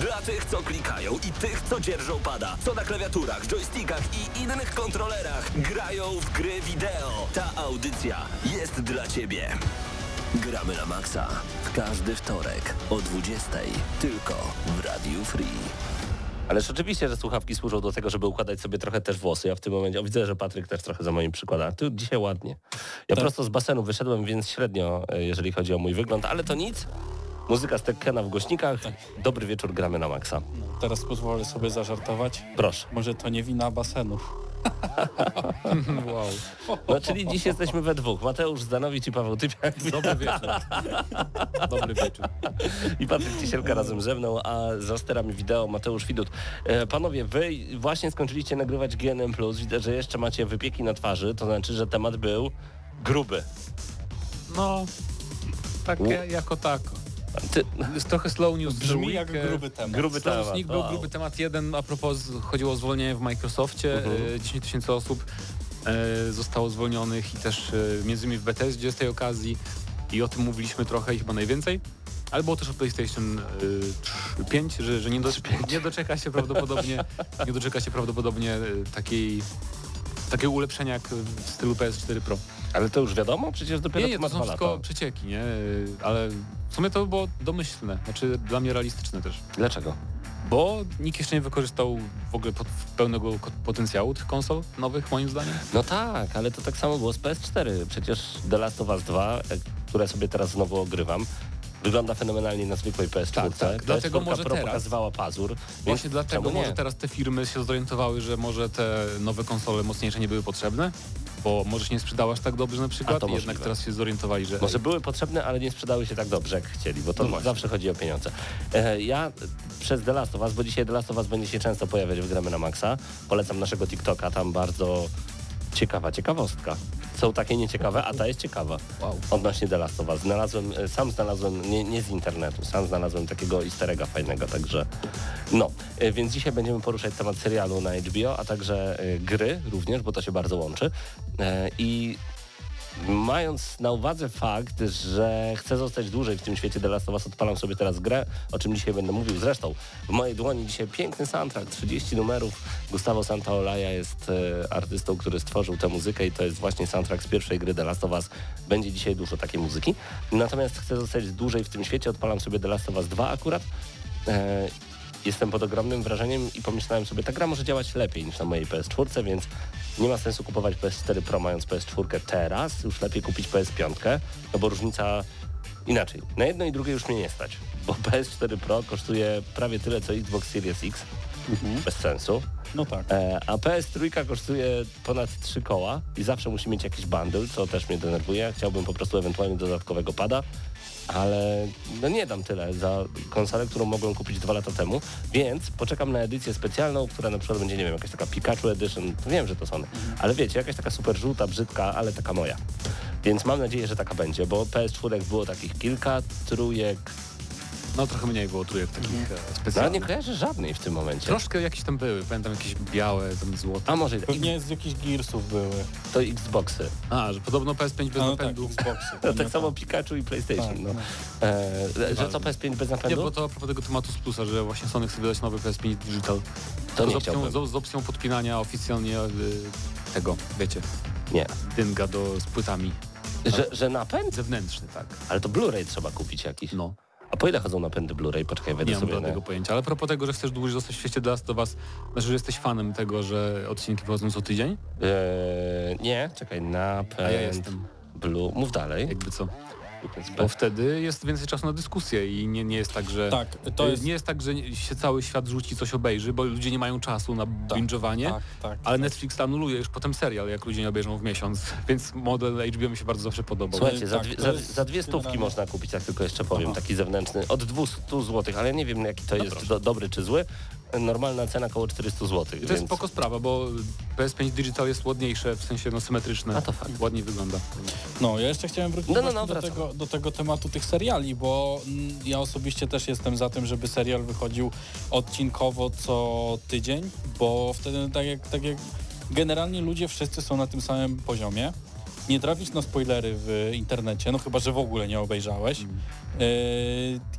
Dla tych, co klikają i tych, co dzierżą pada, co na klawiaturach, joystickach i innych kontrolerach grają w gry wideo. Ta audycja jest dla Ciebie. Gramy na maksa w każdy wtorek o 20.00 tylko w Radiu Free. Ależ oczywiście, że słuchawki służą do tego, żeby układać sobie trochę też włosy. Ja w tym momencie, o, widzę, że Patryk też trochę za moim przykłada. Ty dzisiaj ładnie. Ja Tak. prosto z basenu wyszedłem, więc średnio, e, jeżeli chodzi o mój wygląd, ale to nic. Muzyka z Tekkena w głośnikach. Tak. Dobry wieczór, gramy na maksa. Teraz pozwolę sobie zażartować. Proszę. Może to nie wina basenów. Wow. No czyli dziś jesteśmy we dwóch. Mateusz Zdanowicz i Paweł Typiak. Dobry wieczór. Dobry wieczór. I Patryk Ciesielka razem ze mną, a za sterami wideo Mateusz Widut. E, panowie, wy właśnie skończyliście nagrywać GNM+. Widzę, że jeszcze macie wypieki na twarzy, to znaczy, że temat był gruby. No, tak U. ja- jako tako. Ty, Jest trochę slow news. Brzmi jak gruby temat. gruby Slow temat. Był gruby temat jeden, a propos chodziło o zwolnienie w Microsoftie. Mhm. E, 10 tysięcy osób e, zostało zwolnionych i też e, między innymi w Bethesdzie z tej okazji. I o tym mówiliśmy trochę i chyba najwięcej. Ale było też o PlayStation e, 5, że, że nie, do, nie doczeka się prawdopodobnie nie doczeka się prawdopodobnie e, takiej takiego ulepszenia jak w stylu PS4 Pro. Ale to już wiadomo? Przecież dopiero Nie, nie, ma to są wszystko lata. przecieki, nie? Ale w sumie to było domyślne, znaczy dla mnie realistyczne też. Dlaczego? Bo nikt jeszcze nie wykorzystał w ogóle pot- pełnego potencjału tych konsol nowych, moim zdaniem. No tak, ale to tak samo było z PS4. Przecież The Last of Us 2, e, które sobie teraz znowu ogrywam, wygląda fenomenalnie na zwykłej PS4. Tak, tak. Dlatego PS4 może Pro teraz- pokazywała pazur. Właśnie dlatego może teraz te firmy się zorientowały, że może te nowe konsole mocniejsze nie były potrzebne, bo może się nie sprzedało aż tak dobrze na przykład i jednak teraz się zorientowali, że Może były potrzebne, ale nie sprzedały się tak dobrze, jak chcieli, bo to No zawsze chodzi o pieniądze. E, ja przez The Last of Us, bo dzisiaj The Last of Us będzie się często pojawiać w Gramy na Maxa, polecam naszego TikToka, tam bardzo ciekawa ciekawostka. Są takie nieciekawe, a ta jest ciekawa. wow. Odnośnie The Last of Us. Znalazłem, e, sam znalazłem, nie, nie z internetu, sam znalazłem takiego easter egga fajnego, także no. E, Więc dzisiaj będziemy poruszać temat serialu na HBO, a także e, gry również, bo to się bardzo łączy. I Mając na uwadze fakt, że chcę zostać dłużej w tym świecie The Last of Us, odpalam sobie teraz grę, o czym dzisiaj będę mówił. Zresztą w mojej dłoni dzisiaj piękny soundtrack, 30 numerów. Gustavo Santaolalla jest e, artystą, który stworzył tę muzykę i to jest właśnie soundtrack z pierwszej gry The Last of Us. Będzie dzisiaj dużo takiej muzyki. Natomiast chcę zostać dłużej w tym świecie, odpalam sobie The Last of Us 2 akurat. E, Jestem pod ogromnym wrażeniem i pomyślałem sobie, ta gra może działać lepiej niż na mojej PS4, więc nie ma sensu kupować PS4 Pro mając PS4 teraz, już lepiej kupić PS5, no bo różnica inaczej. Na jedno i drugie już mnie nie stać, bo PS4 Pro kosztuje prawie tyle co Xbox Series X, bez sensu, No tak. e, a PS3 kosztuje ponad 3 koła i zawsze musi mieć jakiś bundle, co też mnie denerwuje. Chciałbym po prostu ewentualnie dodatkowego pada, ale no nie dam tyle za konsolę, którą mogłem kupić dwa lata temu, więc poczekam na edycję specjalną, która na przykład będzie, nie wiem, jakaś taka Pikachu Edition, wiem, że to Sony, ale wiecie, jakaś taka super żółta, brzydka, ale taka moja. Więc mam nadzieję, że taka będzie, bo PS4 było takich kilka, trójek, No trochę mniej było trójek takich e, ale specjalnych. nie kojarzę żadnej w tym momencie. Troszkę jakieś tam były, pamiętam jakieś białe, tam złote. A może i- Pewnie z jakichś Gearsów były. to Xboxy. A, że podobno PS5 bez No, tak, napędu. Xboxy. No, Nie tak samo tak. Pikachu i PlayStation. Tak, no. no. E, że co PS5 bez Nie, napędu? bo to a propos tego tematu z plusa, że właśnie Sony chce wydać nowy PS5 Digital. to nie z, opcją, chciałbym. z, z opcją podpinania oficjalnie y, tego, wiecie, Nie. dynga do, z płytami. Że, że napęd? Zewnętrzny, tak. Ale to Blu-ray trzeba kupić jakiś. No, A po ile chodzą napędy Blu-ray? Poczekaj, wejdę nie mam na... żadnego pojęcia. Ale a propos tego, że chcesz dłużej zostać w świecie Last of Us, znaczy, że jesteś fanem tego, że odcinki wychodzą co tydzień? Eee, nie, czekaj, napęd... A ja jestem. Blue. Mów dalej. Jakby co? Bo wtedy jest więcej czasu na dyskusję i nie, nie jest tak, że... Tak, to jest... Nie jest tak, że się cały świat rzuci, coś obejrzy, bo ludzie nie mają czasu na binge'owanie. Tak, tak. Ale Netflix anuluje już potem serial, jak ludzie nie obejrzą w miesiąc, więc model HBO mi się bardzo zawsze podobał. Słuchajcie, za, tak, dwie, za, za dwie stówki można kupić, tak tylko jeszcze powiem, Aha. taki zewnętrzny, od 200 zł, ale nie wiem jaki to No jest do, dobry czy zły. Normalna cena około 400 zł. I to więc... jest spoko sprawa, bo PS5 Digital jest ładniejsze, w sensie no symetryczne. A to fakt. Ładniej wygląda. No, ja jeszcze chciałem wrócić No, no, no, do, tego, do tego tematu tych seriali, bo mm, ja osobiście też jestem za tym, żeby serial wychodził odcinkowo co tydzień, bo wtedy tak jak, tak jak generalnie ludzie wszyscy są na tym samym poziomie. Nie trafisz na spoilery w internecie, no chyba, że w ogóle nie obejrzałeś. Yy,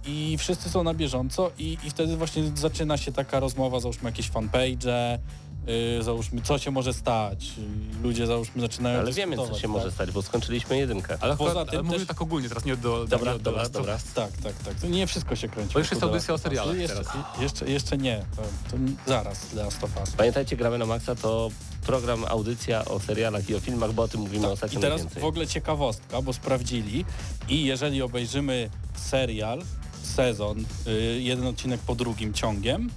I wszyscy są na bieżąco i, i wtedy właśnie zaczyna się taka rozmowa, załóżmy jakieś fanpage, yy, załóżmy co się może stać. I Ludzie załóżmy zaczynają Ale wiemy, co się tak? może stać, bo skończyliśmy jedynkę. Ale, Poza akurat, tym ale mówię też- tak ogólnie, teraz nie do... Dobra, do, do dobra, dobra. Tak, tak, tak. To nie wszystko się kręci. Bo już jest audycja o serialach jeszcze, teraz. Jeszcze, jeszcze nie. To, to zaraz Last of Us. Pamiętajcie, gramy na Maxa to program, audycja o serialach i o filmach, bo o tym mówimy Tak, ostatnio I teraz najwięcej. w ogóle ciekawostka, bo sprawdzili i jeżeli obejrzymy serial, sezon, y, jeden odcinek po drugim ciągiem,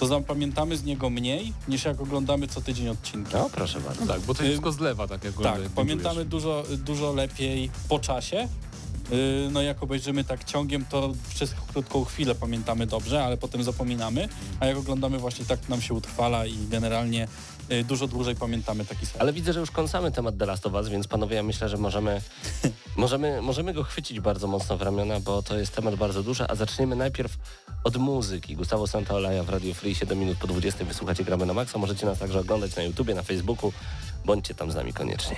to zapamiętamy z niego mniej niż jak oglądamy co tydzień odcinki. No, proszę bardzo. No tak, bo to się Y, wszystko zlewa, tak jak Tak, pamiętamy dużo, dużo lepiej po czasie. Yy, No jak obejrzymy tak ciągiem, to przez krótką chwilę pamiętamy dobrze, ale potem zapominamy, a jak oglądamy właśnie tak nam się utrwala i generalnie dużo dłużej pamiętamy taki serial. Ale widzę, że już kąsamy temat The Last of Us, więc panowie, ja myślę, że możemy, możemy, możemy go chwycić bardzo mocno w ramiona, bo to jest temat bardzo duży, a zaczniemy najpierw od muzyki. Gustavo Santaolalla w Radio Free, 7 minut po 20 wysłuchacie Gramy na Maxa. Możecie nas także oglądać na YouTubie, na Facebooku. Bądźcie tam z nami koniecznie.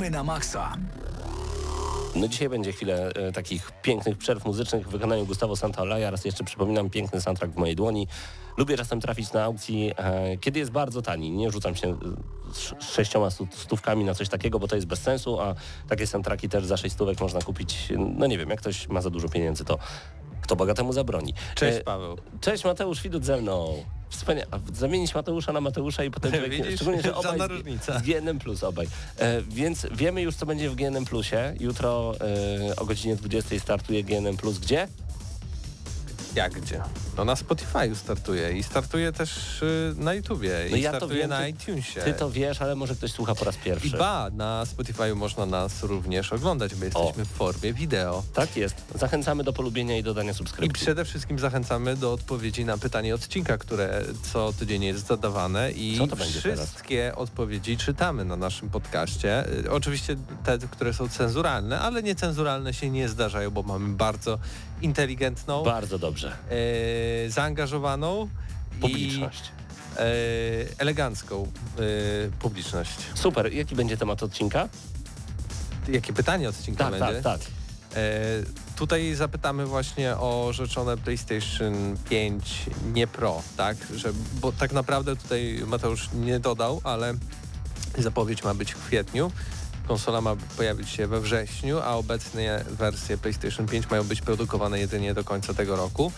Gramy na maksa. No dzisiaj będzie chwilę e, takich pięknych przerw muzycznych w wykonaniu Gustavo Santaolalla. Raz jeszcze przypominam, piękny soundtrack w mojej dłoni. Lubię czasem trafić na aukcji, e, kiedy jest bardzo tani. Nie rzucam się e, z sześcioma stówkami na coś takiego, bo to jest bez sensu, a takie soundtracki też za sześć stówek można kupić, no nie wiem, jak ktoś ma za dużo pieniędzy, to kto bogatemu zabroni. Cześć E, Paweł. Cześć Mateusz Widut ze mną. Wspaniale. Zamienić Mateusza na Mateusza i potem człowiek, Widzisz? szczególnie, że obaj z, z GNM Plus obaj. E, więc wiemy już, co będzie w GNM Plusie. Jutro e, o godzinie 20 startuje GNM Plus. Gdzie? Jak gdzie? No na Spotify startuje i startuje też y, na YouTubie No i ja to startuje wiem, na ty- iTunesie. Ty to wiesz, ale może ktoś słucha po raz I pierwszy. ba, na Spotify można nas również oglądać, bo jesteśmy w formie wideo. Tak jest. Zachęcamy do polubienia i dodania I subskrypcji. przede wszystkim zachęcamy do odpowiedzi na pytanie odcinka, które co tydzień jest zadawane i to będzie teraz? wszystkie odpowiedzi czytamy na naszym podcaście. Y, Oczywiście te, które są cenzuralne, ale niecenzuralne się nie zdarzają, bo mamy bardzo inteligentną, Bardzo dobrze. e, zaangażowaną Publiczność. i e, elegancką e, publiczność. Super. Jaki będzie temat odcinka? Jakie pytanie odcinka Tak, będzie? tak, tak. Tutaj zapytamy właśnie o rzeczone PlayStation 5 nie Pro, tak? Że, bo tak naprawdę tutaj Mateusz nie dodał, ale zapowiedź ma być w kwietniu. Konsola ma pojawić się we wrześniu, a obecnie wersje PlayStation 5 mają być produkowane jedynie do końca tego roku.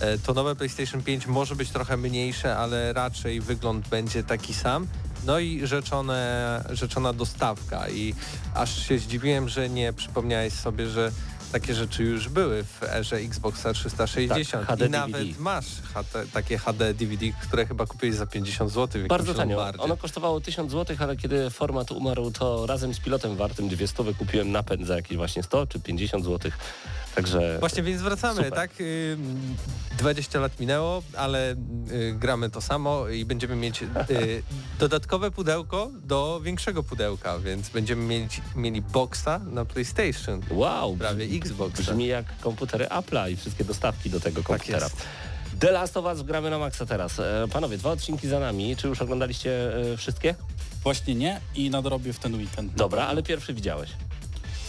E, To nowe PlayStation 5 może być trochę mniejsze, ale raczej wygląd będzie taki sam. No i rzeczone, rzeczona dostawka i aż się zdziwiłem, że nie przypomniałeś sobie, że takie rzeczy już były w erze Xboxa 360 Tak, i nawet masz HD, takie HD DVD, które chyba kupiłeś za 50 zł w Bardzo tanio. Lombardzie. Ono kosztowało 1000 zł, ale kiedy format umarł, to razem z pilotem wartym 200 kupiłem napęd za jakieś właśnie 100 czy 50 zł. Także Właśnie, więc wracamy, Super. tak? Ym, 20 lat minęło, ale y, gramy to samo i będziemy mieć y, dodatkowe pudełko do większego pudełka, więc będziemy mieć, mieli boxa na PlayStation, wow, prawie Xboxa. brzmi jak komputery Apple'a i wszystkie dostawki do tego komputera. jest. The Last of Us gramy na maksa teraz. E, Panowie, dwa odcinki za nami. Czy już oglądaliście e, wszystkie? Właśnie nie i nadrobię w ten weekend. Dobra, ale pierwszy widziałeś.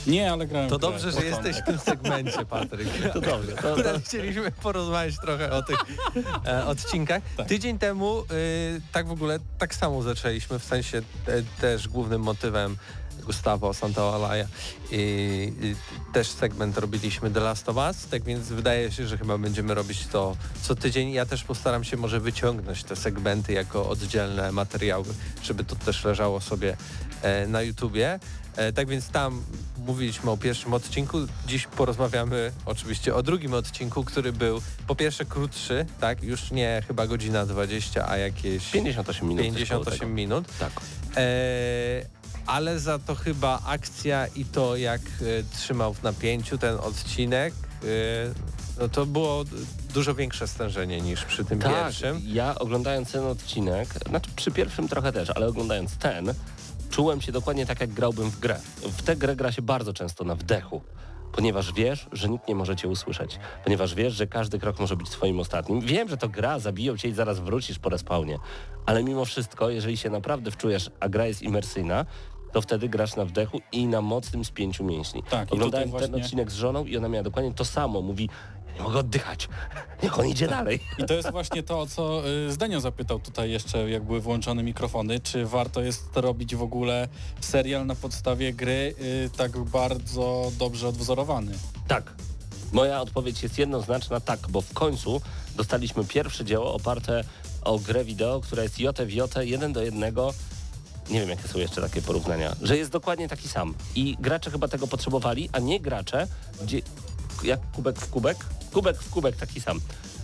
Nie, ale grałem To dobrze, że jesteś w tym segmencie, Patryk. To dobrze. To, to, chcieliśmy porozmawiać trochę o tych e, odcinkach. Tak. Tydzień temu y, tak w ogóle tak samo zaczęliśmy, w sensie e, też głównym motywem Gustavo Santaolalla i, i też segment robiliśmy The Last of Us, tak więc wydaje się, że chyba będziemy robić to co tydzień. Ja też postaram się może wyciągnąć te segmenty jako oddzielne materiały, żeby to też leżało sobie e, na YouTubie. E, tak więc tam mówiliśmy o pierwszym odcinku. Dziś porozmawiamy oczywiście o drugim odcinku, który był po pierwsze krótszy, tak, już nie chyba godzina 20, a jakieś 58 minut. coś koło 58 tego. minut. Tak. E, ale za to chyba akcja i to jak e, trzymał w napięciu ten odcinek, e, no to było dużo większe stężenie niż przy tym Tak, pierwszym. ja oglądając ten odcinek, znaczy przy pierwszym trochę też, ale oglądając ten, czułem się dokładnie tak, jak grałbym w grę. W tę grę gra się bardzo często na wdechu. Ponieważ wiesz, że nikt nie może cię usłyszeć. Ponieważ wiesz, że każdy krok może być twoim ostatnim. Wiem, że to gra, zabiją cię i zaraz wrócisz po respawnie. Ale mimo wszystko, jeżeli się naprawdę wczujesz, a gra jest imersyjna, to wtedy grasz na wdechu i na mocnym spięciu mięśni. Tak, i Oglądałem ten właśnie- odcinek z żoną i ona miała dokładnie to samo. Mówi, ja nie mogę oddychać. Niech on idzie dalej. I to jest właśnie to, o co y, Zdenio zapytał tutaj jeszcze, jak były włączone mikrofony, czy warto jest robić w ogóle serial na podstawie gry y, tak bardzo dobrze odwzorowany. Tak. Moja odpowiedź jest jednoznaczna tak, bo w końcu dostaliśmy pierwsze dzieło oparte o grę wideo, która jest jotę, jeden do jednego. Nie wiem, jakie są jeszcze takie porównania. Że jest dokładnie taki sam. I gracze chyba tego potrzebowali, a nie gracze, gdzie jak kubek w kubek, kubek w kubek taki sam.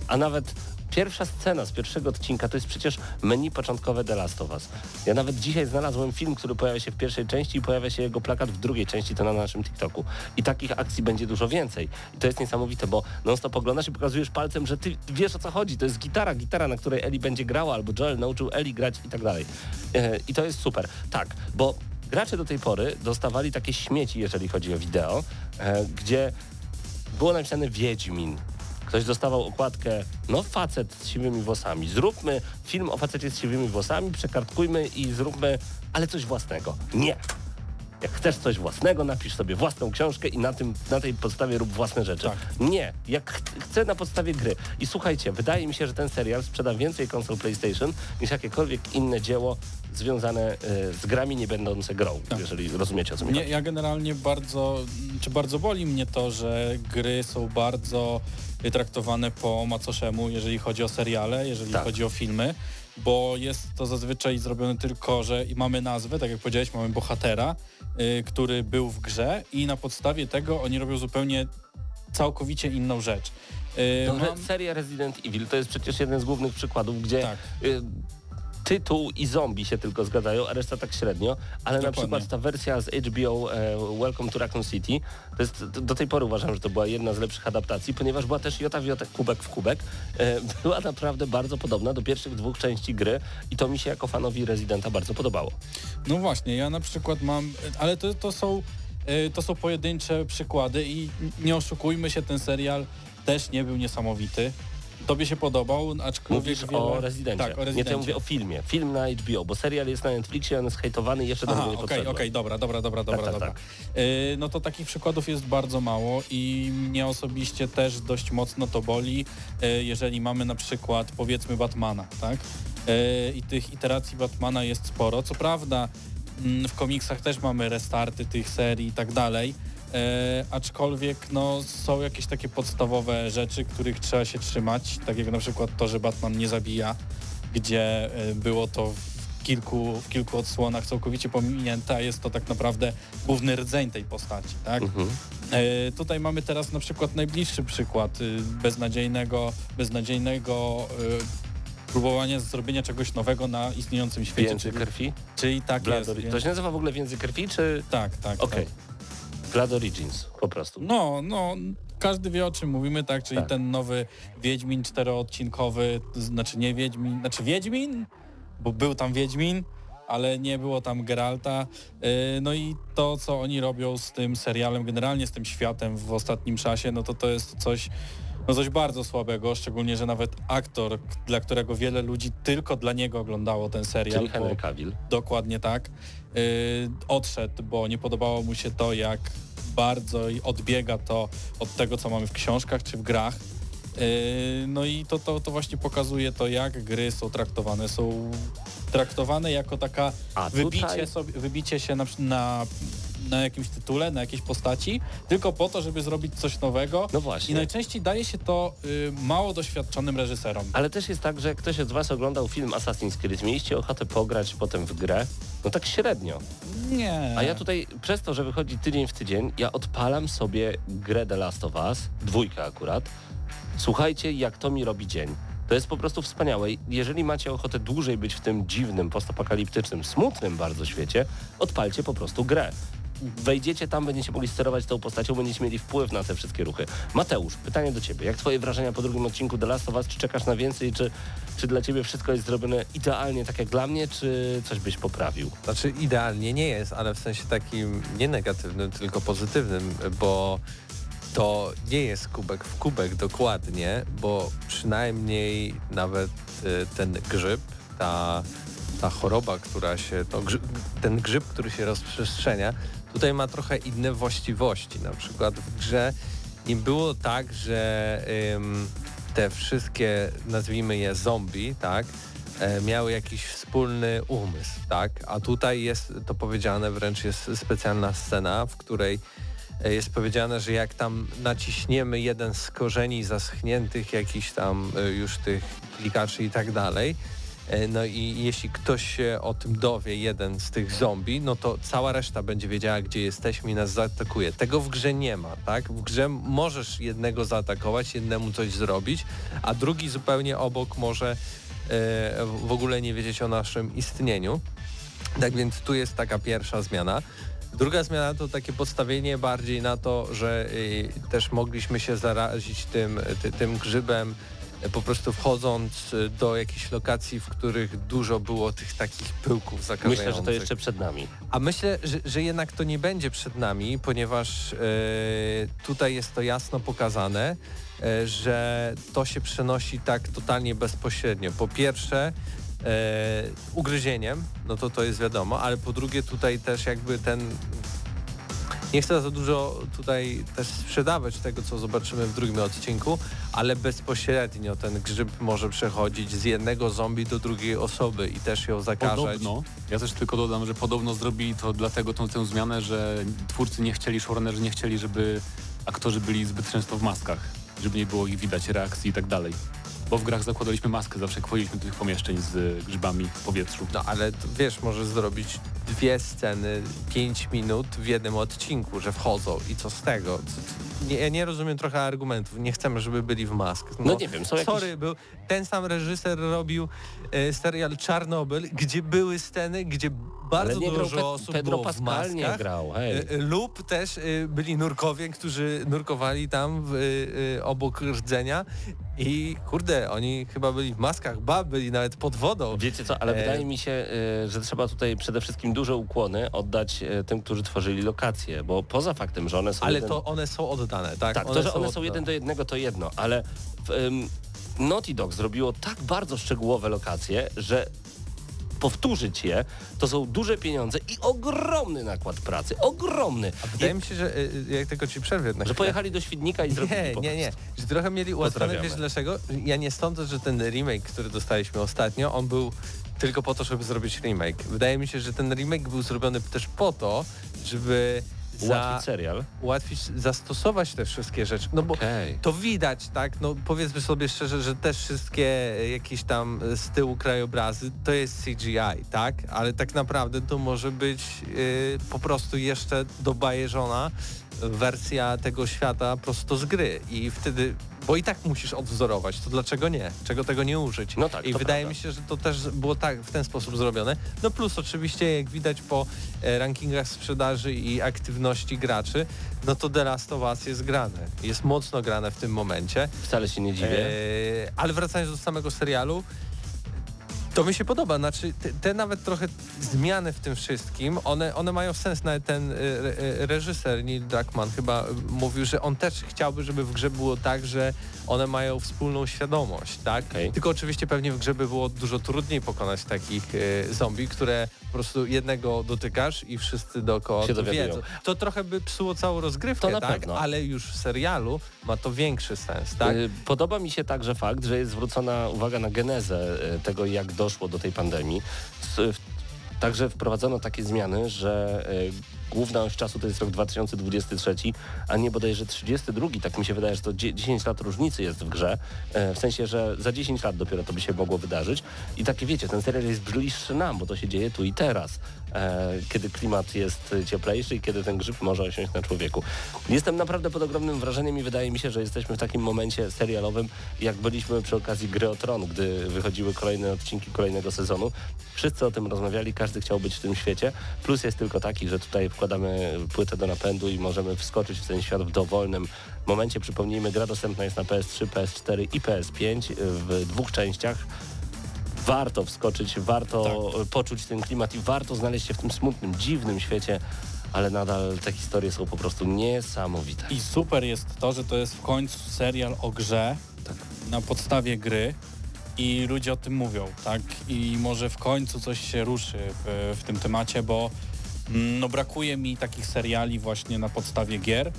A nawet pierwsza scena z pierwszego odcinka to jest przecież menu początkowe The Last of Us. Ja nawet dzisiaj znalazłem film, który pojawia się w pierwszej części i pojawia się jego plakat w drugiej części, to na naszym TikToku. I takich akcji będzie dużo więcej. I to jest niesamowite, bo non stop oglądasz i pokazujesz palcem, że ty wiesz o co chodzi. To jest gitara, gitara, na której Eli będzie grała, albo Joel nauczył Eli grać i tak dalej. E, I to jest super. Tak, bo gracze do tej pory dostawali takie śmieci, jeżeli chodzi o wideo, e, gdzie było napisane Wiedźmin. Ktoś dostawał okładkę, no facet z siwymi włosami. Zróbmy film o facecie z siwymi włosami, przekartkujmy i zróbmy, ale coś własnego. Nie. Jak chcesz coś własnego, napisz sobie własną książkę i na, tym, na tej podstawie rób własne rzeczy. Tak. Nie, jak ch- chcę na podstawie gry. I słuchajcie, wydaje mi się, że ten serial sprzeda więcej konsol PlayStation niż jakiekolwiek inne dzieło związane e, z grami nie będące grą, Tak. jeżeli rozumiecie o co mi chodzi. ja generalnie bardzo, czy bardzo boli mnie to, że gry są bardzo traktowane po macoszemu, jeżeli chodzi o seriale, jeżeli Tak. chodzi o filmy, bo jest to zazwyczaj zrobione tylko, że mamy nazwę, tak jak powiedziałeś, mamy bohatera, y, który był w grze i na podstawie tego oni robią zupełnie całkowicie inną rzecz. Y, mam- Seria Resident Evil to jest przecież jeden z głównych przykładów, gdzie Tak. y, tytuł i zombie się tylko zgadzają, a reszta tak średnio, ale na Dokładnie. przykład ta wersja z HBO e, Welcome to Raccoon City, to jest, do- tej pory uważam, że to była jedna z lepszych adaptacji, ponieważ była też jota w jotę, kubek w kubek, e, była naprawdę bardzo podobna do pierwszych dwóch części gry i to mi się jako fanowi Residenta bardzo podobało. No właśnie, ja na przykład mam, ale to, to są y, to są pojedyncze przykłady i nie oszukujmy się, ten serial też nie był niesamowity. Tobie się podobał, aczkolwiek Mówisz wiele... o Residencie. Tak, o Nie, to Rezydencie. ja mówię o filmie. Film na HBO, bo serial jest na Netflixie, on jest hejtowany i jeszcze do niego nie okej, okej, dobra, dobra, dobra, dobra, tak, dobra. tak. Y, no to takich przykładów jest bardzo mało i mnie osobiście też dość mocno to boli, y, jeżeli mamy na przykład powiedzmy Batmana, tak? Y, I tych iteracji Batmana jest sporo. Co prawda mm, w komiksach też mamy restarty tych serii i tak dalej, y, aczkolwiek no, są jakieś takie podstawowe rzeczy, których trzeba się trzymać, tak jak na przykład to, że Batman nie zabija, gdzie y, było to w kilku, w kilku odsłonach całkowicie pominięte, a jest to tak naprawdę główny rdzeń tej postaci, tak? Mhm. E, tutaj mamy teraz na przykład najbliższy przykład y, beznadziejnego, beznadziejnego y, próbowania zrobienia czegoś nowego na istniejącym świecie, czyli, krwi? czyli tak jest. To się nazywa w ogóle Więcej krwi, czy... Tak, tak. Okej. tak. Blood Origins, po prostu. No, no, każdy wie o czym mówimy, tak? Czyli Tak. ten nowy Wiedźmin czteroodcinkowy, znaczy nie Wiedźmin, znaczy Wiedźmin, bo był tam Wiedźmin, ale nie było tam Geralta. Yy, No i to, co oni robią z tym serialem, generalnie z tym światem w ostatnim czasie, no to to jest coś, no coś bardzo słabego, szczególnie, że nawet aktor, dla którego wiele ludzi tylko dla niego oglądało ten serial, Czyli Henry Cavill. Dokładnie tak. Yy, odszedł, bo nie podobało mu się to, jak bardzo i odbiega to od tego, co mamy w książkach czy w grach. Yy, no i to, to, to właśnie pokazuje to, jak gry są traktowane. Są traktowane jako taka wybicie, sobie, wybicie się na, na, na jakimś tytule, na jakiejś postaci, tylko po to, żeby zrobić coś nowego. No I właśnie. najczęściej daje się to y, mało doświadczonym reżyserom. Ale też jest tak, że ktoś z Was oglądał film Assassin's Creed, mieliście ochotę pograć potem w grę, no tak średnio. Nie. A ja tutaj, przez to, że wychodzi tydzień w tydzień, ja odpalam sobie grę The Last of Us, dwójkę akurat. Słuchajcie, jak to mi robi dzień. To jest po prostu wspaniałe. Jeżeli macie ochotę dłużej być w tym dziwnym, postapokaliptycznym, smutnym bardzo świecie, odpalcie po prostu grę. Wejdziecie tam, będziecie mogli sterować tą postacią, będziecie mieli wpływ na te wszystkie ruchy. Mateusz, pytanie do Ciebie. Jak Twoje wrażenia po drugim odcinku The Last of Us? Czy czekasz na więcej? Czy, czy dla Ciebie wszystko jest zrobione idealnie tak jak dla mnie, czy coś byś poprawił? Znaczy idealnie nie jest, ale w sensie takim nie negatywnym, tylko pozytywnym, bo to nie jest kubek w kubek dokładnie, bo przynajmniej nawet y, ten grzyb, ta, ta choroba, która się, grzyb, ten grzyb, który się rozprzestrzenia, tutaj ma trochę inne właściwości. Na przykład w grze nie było tak, że ym, te wszystkie, nazwijmy je zombie, tak, e, miały jakiś wspólny umysł, tak? A tutaj jest to powiedziane, wręcz jest specjalna scena, w której e, jest powiedziane, że jak tam naciśniemy jeden z korzeni zaschniętych jakichś tam e, już tych klikaczy i tak dalej, no i jeśli ktoś się o tym dowie, jeden z tych zombie, no to cała reszta będzie wiedziała, gdzie jesteśmy i nas zaatakuje. Tego w grze nie ma, tak? W grze możesz jednego zaatakować, jednemu coś zrobić, a drugi zupełnie obok może e, w ogóle nie wiedzieć o naszym istnieniu. Tak więc tu jest taka pierwsza zmiana. Druga zmiana to takie podstawienie bardziej na to, że y, też mogliśmy się zarazić tym, ty, tym grzybem po prostu wchodząc y, do jakichś lokacji, w których dużo było tych takich pyłków zakażających. Myślę, że to jeszcze przed nami. A myślę, że, że jednak to nie będzie przed nami, ponieważ e, tutaj jest to jasno pokazane, e, że to się przenosi tak totalnie bezpośrednio. Po pierwsze, e, ugryzieniem, no to to jest wiadomo, ale po drugie tutaj też jakby ten nie chcę za dużo tutaj też sprzedawać tego, co zobaczymy w drugim odcinku, ale bezpośrednio ten grzyb może przechodzić z jednego zombie do drugiej osoby i też ją zakażać. Podobno, ja też tylko dodam, że podobno zrobili to dlatego tą, tę zmianę, że twórcy nie chcieli, showrunnerzy nie chcieli, żeby aktorzy byli zbyt często w maskach, żeby nie było ich widać, reakcji i tak dalej. Bo w grach zakładaliśmy maskę, zawsze jak wchodziliśmy do tych pomieszczeń z grzybami w powietrzu. No ale wiesz, może zrobić dwie sceny, pięć minut w jednym odcinku, że wchodzą i co z tego? Co- co- Nie, ja nie rozumiem trochę argumentów. Nie chcemy, żeby byli w mask. No nie wiem, są jakieś- Sorry, był, ten sam reżyser robił e, serial Czarnobyl, gdzie były sceny, gdzie bardzo dużo osób Pedro było w Pascal nie maskach. grał, hej. E, e, Lub też e, byli nurkowie, którzy nurkowali tam w, obok rdzenia i kurde, oni chyba byli w maskach, ba, byli nawet pod wodą. Wiecie co, ale E, wydaje mi się, y, że trzeba tutaj przede wszystkim duże ukłony oddać y, tym, którzy tworzyli lokacje, bo poza faktem, że one są... Ale jeden... to one są oddane, tak? Tak, to, że one są jeden do jednego, to jedno, ale w, ym, Naughty Dog zrobiło tak bardzo szczegółowe lokacje, że powtórzyć je, to są duże pieniądze i ogromny nakład pracy, ogromny. Wydaje mi się, że y, y, jak tylko ci przerwę na Że pojechali do Świdnika i zrobili Nie, nie, nie. Że trochę mieli ułatwione, Pozdrawiamy. wiesz dlaczego? Ja nie sądzę, że ten remake, który dostaliśmy ostatnio, on był tylko po to, żeby zrobić remake. Wydaje mi się, że ten remake był zrobiony też po to, żeby Ułatwić serial. ułatwić, zastosować te wszystkie rzeczy. No bo Okej. to widać, tak? No powiedzmy sobie szczerze, że te wszystkie e, jakieś tam e, z tyłu krajobrazy to jest CGI, tak? Ale tak naprawdę to może być y, po prostu jeszcze dobajeżona wersja tego świata prosto z gry i wtedy, bo i tak musisz odwzorować, to dlaczego nie? Czego tego nie użyć? No tak, I wydaje prawda. mi się, że to też było tak w ten sposób zrobione. No plus oczywiście, jak widać po e, rankingach sprzedaży i aktywności graczy, no to The Last of Us jest grane. Jest mocno grane w tym momencie. Wcale się nie dziwię. E, ale wracając do samego serialu, to mi się podoba. Znaczy, te, te nawet trochę zmiany w tym wszystkim, one, one mają sens. Nawet ten e, e, reżyser Neil Druckmann chyba e, mówił, że on też chciałby, żeby w grze było tak, że one mają wspólną świadomość, tak? Okej. Tylko oczywiście pewnie w grze by było dużo trudniej pokonać takich e, zombie, które po prostu jednego dotykasz i wszyscy dookoła to wiedzą. To trochę by psuło całą rozgrywkę, tak? pewno. Ale już w serialu ma to większy sens, tak? Y, Podoba mi się także fakt, że jest zwrócona uwaga na genezę y, tego, jak doszło do tej pandemii. Także wprowadzono takie zmiany, że y, główna oś czasu to jest rok 2023, a nie bodajże 32. Tak mi się wydaje, że to dzie- 10 lat różnicy jest w grze. E, W sensie, że za 10 lat dopiero to by się mogło wydarzyć. I takie wiecie, ten serial jest bliższy nam, bo to się dzieje tu i teraz. E, Kiedy klimat jest cieplejszy i kiedy ten grzyb może osiąść na człowieku. Jestem naprawdę pod ogromnym wrażeniem i wydaje mi się, że jesteśmy w takim momencie serialowym, jak byliśmy przy okazji Gry o Tron, gdy wychodziły kolejne odcinki kolejnego sezonu. Wszyscy o tym rozmawiali, każdy chciał być w tym świecie. Plus jest tylko taki, że tutaj wkładamy płytę do napędu i możemy wskoczyć w ten świat w dowolnym momencie. Przypomnijmy, gra dostępna jest na PS3, PS4 i PS5 w dwóch częściach. Warto wskoczyć, warto poczuć ten klimat i warto znaleźć się w tym smutnym, dziwnym świecie, ale nadal te historie są po prostu niesamowite. I super jest to, że to jest w końcu serial o grze Tak. na podstawie gry i ludzie o tym mówią, tak? I może w końcu coś się ruszy w, w tym temacie, bo mm, no, brakuje mi takich seriali właśnie na podstawie gier,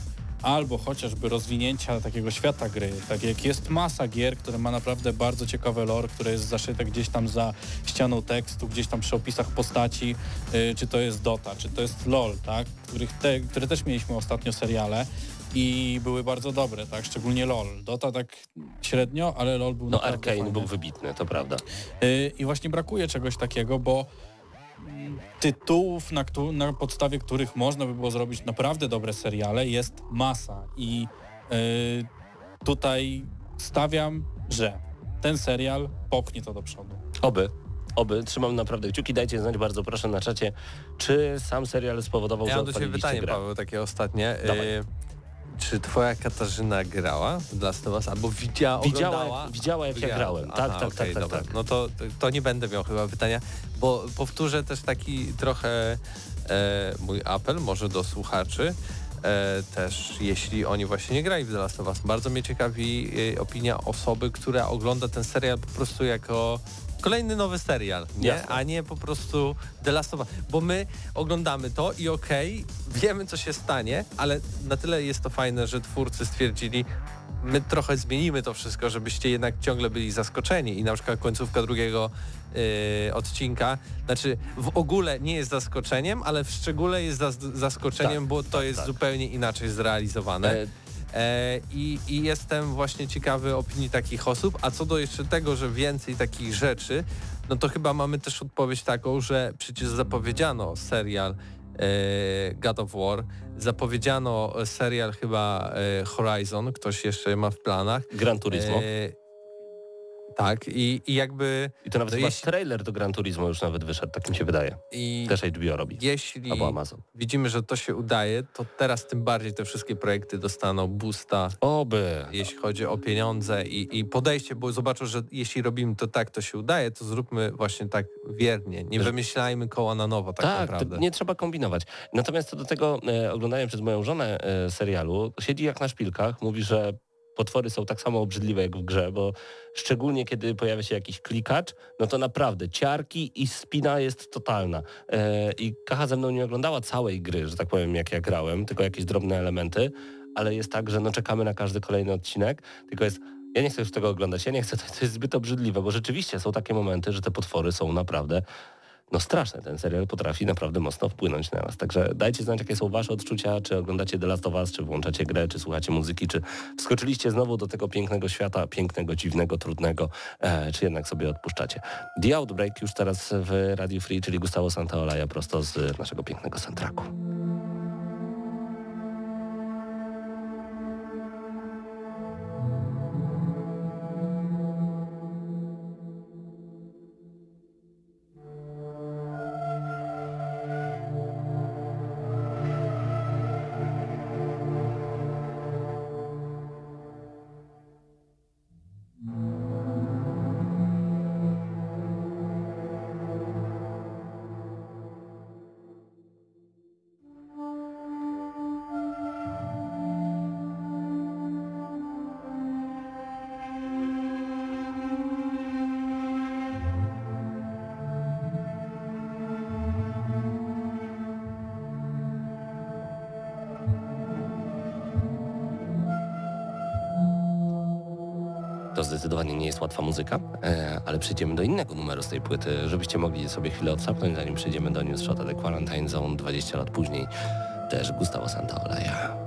albo chociażby rozwinięcia takiego świata gry. Tak jak jest masa gier, które ma naprawdę bardzo ciekawe lore, które jest zaszyte gdzieś tam za ścianą tekstu, gdzieś tam przy opisach postaci, y, czy to jest Dota, czy to jest LOL, tak? Których te, które też mieliśmy ostatnio seriale i były bardzo dobre, tak? Szczególnie LOL. Dota tak średnio, ale LOL był No Arkane był wybitny, to prawda. Y, I właśnie brakuje czegoś takiego, bo tytułów, na, na podstawie których można by było zrobić naprawdę dobre seriale jest masa i y, tutaj stawiam, że ten serial popchnie to do przodu. Oby. Oby, trzymam naprawdę kciuki, dajcie znać bardzo proszę na czacie, czy sam serial spowodował, Ja że mam do Ciebie pytanie, grę. Paweł, takie ostatnie. Dawaj. Czy Twoja Katarzyna grała w Last of Us, albo widziała, Widziała, widziała jak ja grałem. Tak, Aha, tak, tak, tak, dobra. tak. No to, to nie będę miał chyba pytania, bo powtórzę też taki trochę e, mój apel może do słuchaczy. E, też jeśli oni właśnie nie grali w The Last of Us. Bardzo mnie ciekawi e, opinia osoby, która ogląda ten serial po prostu jako kolejny nowy serial, nie? Jasne. A nie po prostu The Last of Us. Bo my oglądamy to i okej, wiemy co się stanie, ale na tyle jest to fajne, że twórcy stwierdzili, my trochę zmienimy to wszystko, żebyście jednak ciągle byli zaskoczeni i na przykład końcówka drugiego yy, odcinka, znaczy w ogóle nie jest zaskoczeniem, ale w szczególe jest zas- zaskoczeniem, Tak, bo to jest tak. zupełnie inaczej zrealizowane. E, i, I jestem właśnie ciekawy opinii takich osób. A co do jeszcze tego, że więcej takich rzeczy, no to chyba mamy też odpowiedź taką, że przecież zapowiedziano serial e, God of War, zapowiedziano serial chyba e, Horizon, ktoś jeszcze ma w planach. Gran Turismo. Tak, i, i jakby... I to nawet chyba jeśli- trailer do Gran Turismo już nawet wyszedł, tak mi się wydaje. I Też HBO robi. jeśli Albo Amazon. widzimy, że to się udaje, to teraz tym bardziej te wszystkie projekty dostaną boosta Oby. jeśli chodzi o pieniądze i, i podejście, bo zobaczą, że jeśli robimy to tak, to się udaje, to zróbmy właśnie tak wiernie. Nie Że- wymyślajmy koła na nowo tak, Tak, naprawdę. nie trzeba kombinować. Natomiast co do tego, e, oglądałem przez moją żonę e, serialu, siedzi jak na szpilkach, mówi, że potwory są tak samo obrzydliwe jak w grze, bo szczególnie kiedy pojawia się jakiś klikacz, no to naprawdę ciarki i spina jest totalna. E, I Kacha ze mną nie oglądała całej gry, że tak powiem, jak ja grałem, tylko jakieś drobne elementy, ale jest tak, że no czekamy na każdy kolejny odcinek, tylko jest ja nie chcę już tego oglądać, ja nie chcę, to, jest zbyt obrzydliwe, bo rzeczywiście są takie momenty, że te potwory są naprawdę no straszne. Ten serial potrafi naprawdę mocno wpłynąć na nas. Także dajcie znać, jakie są wasze odczucia, czy oglądacie The Last of Us, czy włączacie grę, czy słuchacie muzyki, czy wskoczyliście znowu do tego pięknego świata, pięknego, dziwnego, trudnego, e, czy jednak sobie odpuszczacie. The Outbreak już teraz w Radio Free, czyli Gustavo Santaolalla prosto z naszego pięknego soundtracku. Łatwa muzyka, e, ale przejdziemy do innego numeru z tej płyty, żebyście mogli sobie chwilę odsapnąć, zanim przejdziemy do News Shota The Quarantine Zone 20 lat później. Też Gustavo Santaolalla.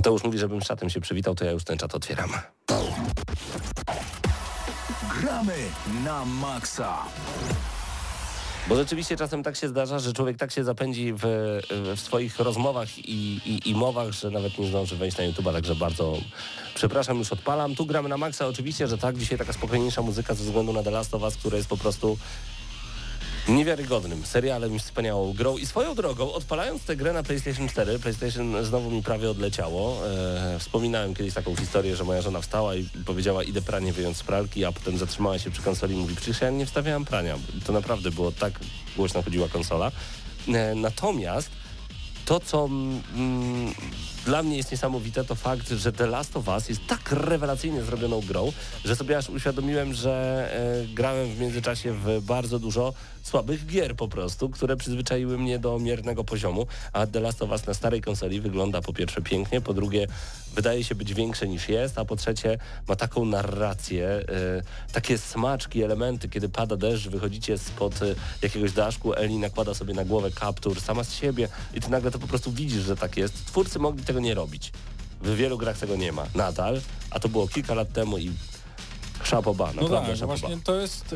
Mateusz mówi, żebym z czatem się przywitał, to ja już ten czat otwieram. Gramy na maksa. Bo rzeczywiście czasem tak się zdarza, że człowiek tak się zapędzi w, w swoich rozmowach i, i, i mowach, że nawet nie zdąży wejść na YouTube'a, także bardzo przepraszam, już odpalam. Tu gramy na maksa, oczywiście, że tak, dzisiaj taka spokojniejsza muzyka ze względu na The Last of Us, które jest po prostu niewiarygodnym serialem wspaniałą grą. I swoją drogą, odpalając tę grę na PlayStation 4, PlayStation znowu mi prawie odleciało. E, wspominałem kiedyś taką historię, że moja żona wstała i powiedziała idę pranie wyjąć z pralki, a potem zatrzymała się przy konsoli i mówi przecież ja nie wstawiałam prania. To naprawdę było tak głośno chodziła konsola. E, natomiast to, co mm, dla mnie jest niesamowite, to fakt, że The Last of Us jest tak rewelacyjnie zrobioną grą, że sobie aż uświadomiłem, że e, grałem w międzyczasie w bardzo dużo słabych gier po prostu, które przyzwyczaiły mnie do miernego poziomu, a The Last of Us na starej konsoli wygląda po pierwsze pięknie, po drugie wydaje się być większe niż jest, a po trzecie ma taką narrację, e, takie smaczki, elementy, kiedy pada deszcz, wychodzicie spod e, jakiegoś daszku, Eli nakłada sobie na głowę kaptur sama z siebie i ty nagle to po prostu widzisz, że tak jest. Twórcy mogli tego nie robić. W wielu grach tego nie ma. Nadal, a to było kilka lat temu i szapoba, No naprawdę tak, szapoba. właśnie to jest...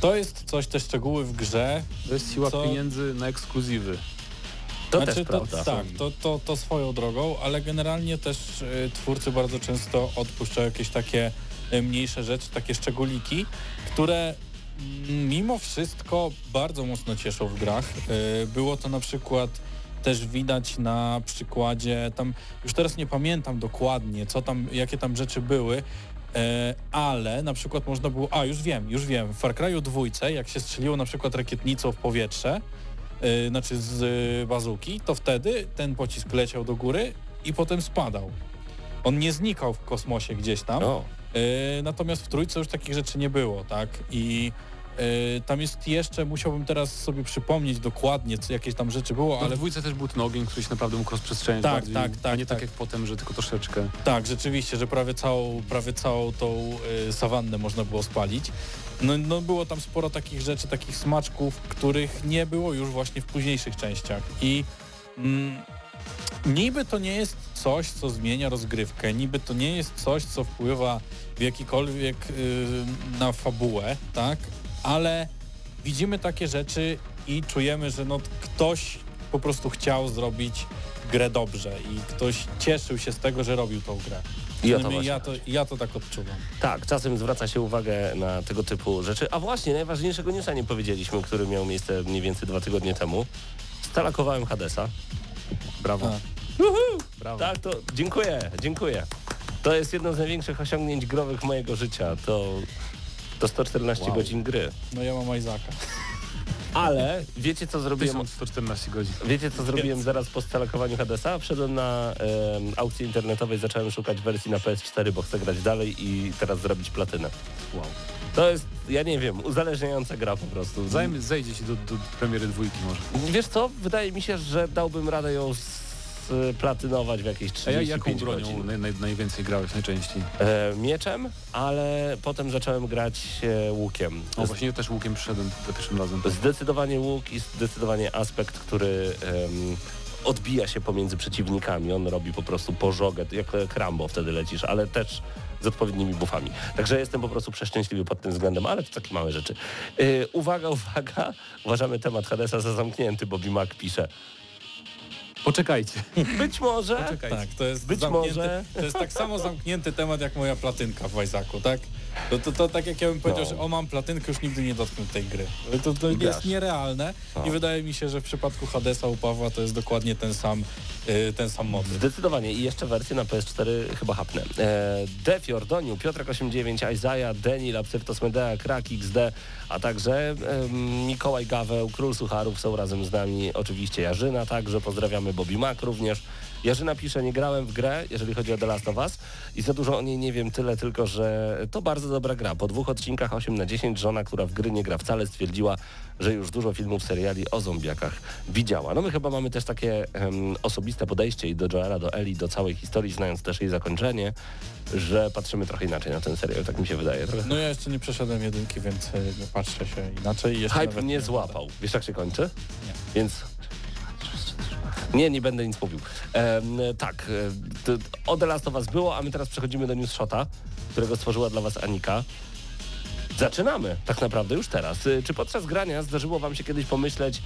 To jest coś, te szczegóły w grze. To jest siła Co- pieniędzy na ekskluzywy. To Znaczy, też prawda. Tak, to, to, to swoją drogą, ale generalnie też y, twórcy bardzo często odpuszczają jakieś takie y, mniejsze rzeczy, takie szczególiki, które mm, mimo wszystko bardzo mocno cieszą w grach. Y, było to na przykład też widać na przykładzie, tam już teraz nie pamiętam dokładnie, co tam, jakie tam rzeczy były, e, ale na przykład można było, a już wiem, już wiem, w Far Cry'u dwójce, jak się strzeliło na przykład rakietnicą w powietrze, yy, znaczy z bazuki, to wtedy ten pocisk leciał do góry i potem spadał. On nie znikał w kosmosie gdzieś tam, O, yy, natomiast w trójce już takich rzeczy nie było, tak? I tam jest jeszcze, musiałbym teraz sobie przypomnieć dokładnie, co jakieś tam rzeczy było, Ale ale w dwójce też był ten ogień, który się naprawdę mógł rozprzestrzeniać Tak, bardziej, tak, a tak, nie tak, tak. jak potem, że tylko troszeczkę. tak, rzeczywiście, że prawie całą, prawie całą tą y, sawannę można było spalić. No, no było tam sporo takich rzeczy, takich smaczków, których nie było już właśnie w późniejszych częściach. I mm, niby to nie jest coś, co zmienia rozgrywkę, niby to nie jest coś, co wpływa w jakikolwiek y, na fabułę, tak? Ale widzimy takie rzeczy i czujemy, że no ktoś po prostu chciał zrobić grę dobrze i ktoś cieszył się z tego, że robił tą grę. I o to ja, to, ja to tak odczuwam. Tak, czasem zwraca się uwagę na tego typu rzeczy. A właśnie, najważniejszego newsa nie powiedzieliśmy, który miał miejsce mniej więcej dwa tygodnie temu. Stalakowałem Hadesa. Brawo. A. Brawo. Tak, to dziękuję, dziękuję. To jest jedno z największych osiągnięć growych mojego życia. To, to 114 Wow. godzin gry. No ja mam Isaaca. Ale wiecie co zrobiłem? 1114 godzin. Wiecie co zrobiłem zaraz po stalakowaniu Hadesa? Wszedłem na em, aukcji internetowej, zacząłem szukać wersji na PS4, bo chcę grać dalej i teraz zrobić platynę. Wow. To jest, ja nie wiem, uzależniająca gra po prostu. Zanim zejdzie ci do, do premiery dwójki może. Wiesz co? Wydaje mi się, że dałbym radę ją platynować w jakieś A ja 35 jaką bronią naj, naj, najwięcej grałeś najczęściej? E, mieczem, ale potem zacząłem grać e, łukiem. O, właśnie ja też łukiem przyszedłem za pierwszym razem. Zdecydowanie łuk i zdecydowanie aspekt, który em, odbija się pomiędzy przeciwnikami. On robi po prostu pożogę, jak Krambo wtedy lecisz, ale też z odpowiednimi buffami. Także jestem po prostu przeszczęśliwy pod tym względem, ale to takie małe rzeczy. Yy, uwaga, uwaga, uważamy temat Hadesa za zamknięty, Bobby Mac pisze. Poczekajcie. Być może... Poczekajcie. Tak, to jest Być może- To jest tak samo zamknięty temat jak moja platynka w Isaacu, tak? To, to, to tak jak ja bym powiedział, No. że o mam platynkę, już nigdy nie dotknę tej gry. To, to Grasz. jest nierealne No. i wydaje mi się, że w przypadku Hadesa u Pawła to jest dokładnie ten sam, y, ten sam motyw. Zdecydowanie i jeszcze wersję na PS4 chyba hapnę. E, Def, Jordoniu, Piotrek 89, Isaiah, Denil, Absyrtos Medea, Krak XD, a także em, Mikołaj Gaweł, Król Sucharów są razem z nami. Oczywiście Jarzyna także, pozdrawiamy Bobby Mac również. Jarzyna pisze, nie grałem w grę, jeżeli chodzi o The Last of Us i za dużo o niej nie wiem, tyle tylko, że to bardzo dobra gra. Po dwóch odcinkach 8 na 10 żona, która w gry nie gra wcale, stwierdziła, że już dużo filmów, seriali o zombiakach widziała. No my chyba mamy też takie em, osobiste podejście i do Joela, do Eli, do całej historii, znając też jej zakończenie, że patrzymy trochę inaczej na ten serial, tak mi się wydaje. Trochę. No ja jeszcze nie przeszedłem jedynki, więc nie patrzę się inaczej. Hype nawet nie złapał. Wiesz jak się kończy? Nie. Więc... Nie, nie będę nic mówił. Em, tak, e, d- o The Last of Us było, a my teraz przechodzimy do News Shota, którego stworzyła dla Was Anika. Zaczynamy tak naprawdę już teraz. Y, Czy podczas grania zdarzyło Wam się kiedyś pomyśleć,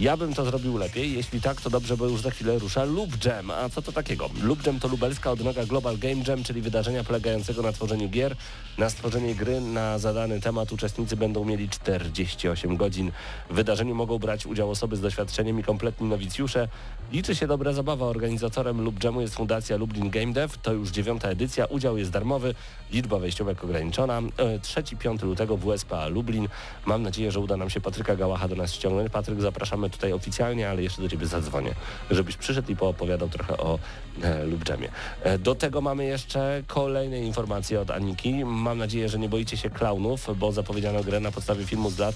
ja bym to zrobił lepiej, jeśli tak, to dobrze, bo już za chwilę rusza Loop Jam. A co to takiego? Loop Jam to lubelska odnoga Global Game Jam, czyli wydarzenia polegającego na tworzeniu gier. Na stworzenie gry na zadany temat uczestnicy będą mieli 48 godzin. W wydarzeniu mogą brać udział osoby z doświadczeniem i kompletni nowicjusze. Liczy się dobra zabawa. Organizatorem Loop Jamu jest Fundacja Lublin Game Dev. To już dziewiąta edycja. Udział jest darmowy. Liczba wejściówek ograniczona. 3-5 lutego w USPA Lublin. Mam nadzieję, że uda nam się Patryka Gałacha do nas ściągnąć. Patryk, zapraszamy tutaj oficjalnie, ale jeszcze do Ciebie zadzwonię, żebyś przyszedł i poopowiadał trochę o e, Lub Jamie. E, do tego mamy jeszcze kolejne informacje od Aniki. Mam nadzieję, że nie boicie się klaunów, bo zapowiedziano grę na podstawie filmu z lat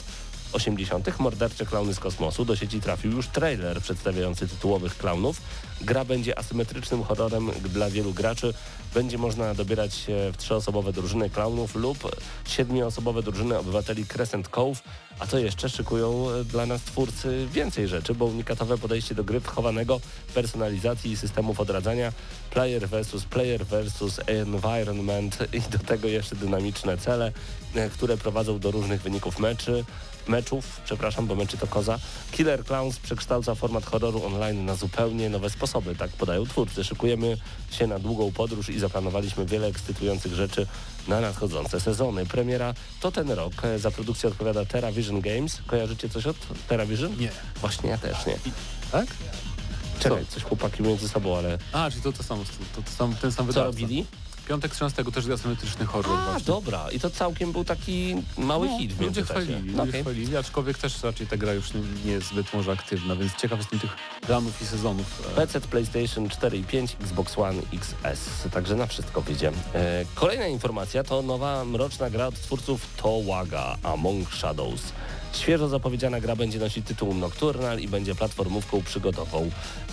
80. Mordercze klauny z kosmosu. Do sieci trafił już trailer przedstawiający tytułowych klaunów. Gra będzie asymetrycznym horrorem dla wielu graczy. Będzie można dobierać w trzyosobowe drużyny klaunów lub siedmioosobowe drużyny obywateli Crescent Cove. A co jeszcze szykują e, dla nas twórcy więcej rzeczy, bo unikatowe podejście do gry wchowanego, personalizacji i systemów odradzania, player versus player versus environment i do tego jeszcze dynamiczne cele, e, które prowadzą do różnych wyników meczy meczów, przepraszam, bo meczy to koza. Killer Clowns przekształca format horroru online na zupełnie nowe sposoby, tak podają twórcy. Szykujemy się na długą podróż i zaplanowaliśmy wiele ekscytujących rzeczy na nadchodzące sezony. Premiera to ten rok. Za produkcję odpowiada TerraVision Games. Kojarzycie coś od TerraVision? Nie. Właśnie ja też nie. Tak? Czekaj, coś chłopaki między sobą, ale A, czyli to to samo, to, to sam, ten sam co wydawca. robili? Piątek 13 też asymetryczny horror A, właśnie. dobra. I to całkiem był taki mały No, hit w ludzie międzyczasie. chwalili, No, ludzie okej. chwalili, aczkolwiek też raczej ta gra już nie, nie jest zbyt może aktywna, więc ciekaw jestem tych planów i sezonów. E, PC, PlayStation 4 i 5, Xbox One XS. Także na wszystko wyjdzie. E, kolejna informacja to nowa mroczna gra od twórców Towaga Among Shadows. Świeżo zapowiedziana gra będzie nosić tytuł Nocturnal i będzie platformówką przygodową.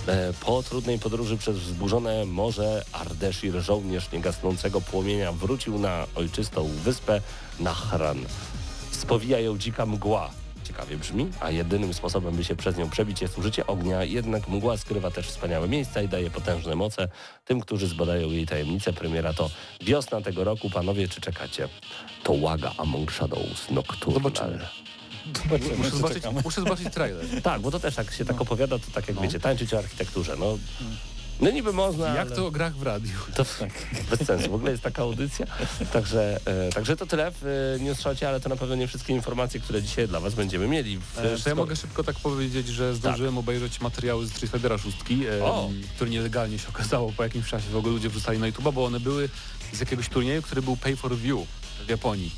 E, po trudnej podróży przez wzburzone morze Ardeshir, żołnierz niegasnącego płomienia, wrócił na ojczystą wyspę Nahran. Spowija ją dzika mgła. Ciekawie brzmi, a jedynym sposobem, by się przez nią przebić jest użycie ognia, jednak mgła skrywa też wspaniałe miejsca i daje potężne moce tym, którzy zbadają jej tajemnicę. Premiera to wiosna tego roku. Panowie, czy czekacie? To Łaga Among Shadows Nocturnal. Zobaczymy. Zobaczymy, muszę, czy zobaczyć, muszę zobaczyć trailer. Tak, bo to też jak się tak opowiada, to tak jak No. wiecie, tańczyć o architekturze. No, no niby można, Jak ale to o grach w radiu? to bez sensu. W ogóle jest taka audycja. Także, e, także to tyle w e, Newsshocie, ale to na pewno nie wszystkie informacje, które dzisiaj dla Was będziemy mieli. W, E, To ja mogę szybko tak powiedzieć, że zdążyłem obejrzeć materiały z Street Fightera 6, e, które nielegalnie się okazało po jakimś czasie w ogóle ludzie wrzucali na YouTube'a, bo one były z jakiegoś turnieju, który był pay for view w Japonii.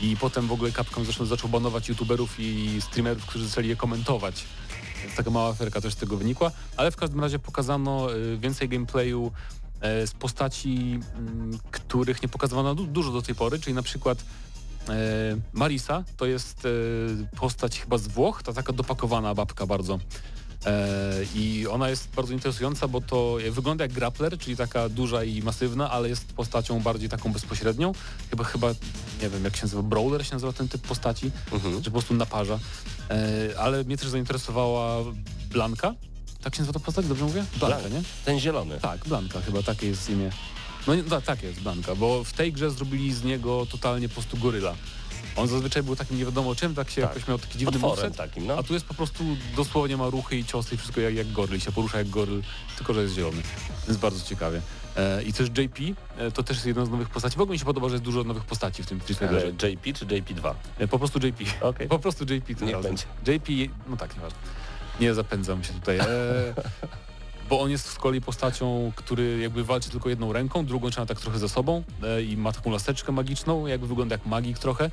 I potem w ogóle Capcom zresztą zaczął banować youtuberów i streamerów, którzy zaczęli je komentować. Więc taka mała aferka też z tego wynikła. Ale w każdym razie pokazano y, więcej gameplayu e, z postaci, mm, których nie pokazywano du- dużo do tej pory, czyli na przykład e, Marisa to jest postać chyba z Włoch, ta taka dopakowana babka bardzo. E, I ona jest bardzo interesująca, bo to wygląda jak grappler, czyli taka duża i masywna, ale jest postacią bardziej taką bezpośrednią. Chyba, chyba nie wiem jak się nazywa, brawler się nazywa ten typ postaci, Mhm. czy po prostu naparza. E, ale mnie też zainteresowała Blanka. Tak się nazywa ta postać, dobrze mówię? Blanka, nie? Ten zielony. Tak, Blanka, chyba takie jest imię No tak, tak jest, Blanka, bo w tej grze zrobili z niego totalnie po prostu goryla. On zazwyczaj był takim nie wiadomo czym, tak się Tak. jakoś miał taki dziwny moveset, takim, no. a tu jest po prostu dosłownie ma ruchy i ciosy i wszystko jak, jak goryl, i się porusza jak goryl, tylko że jest zielony. Więc bardzo ciekawie. E, I też JP, e, to też jest jedna z nowych postaci. W ogóle mi się podoba, że jest dużo nowych postaci w tym Fighterze. JP czy JP2? E, po prostu JP. Okej. Po prostu JP Niech razem. będzie. JP, no tak, nieważne. Nie zapędzam się tutaj. Bo on jest z kolei postacią, który jakby walczy tylko jedną ręką, drugą trzyma tak trochę za sobą e, i ma taką laseczkę magiczną, jakby wygląda jak magik trochę.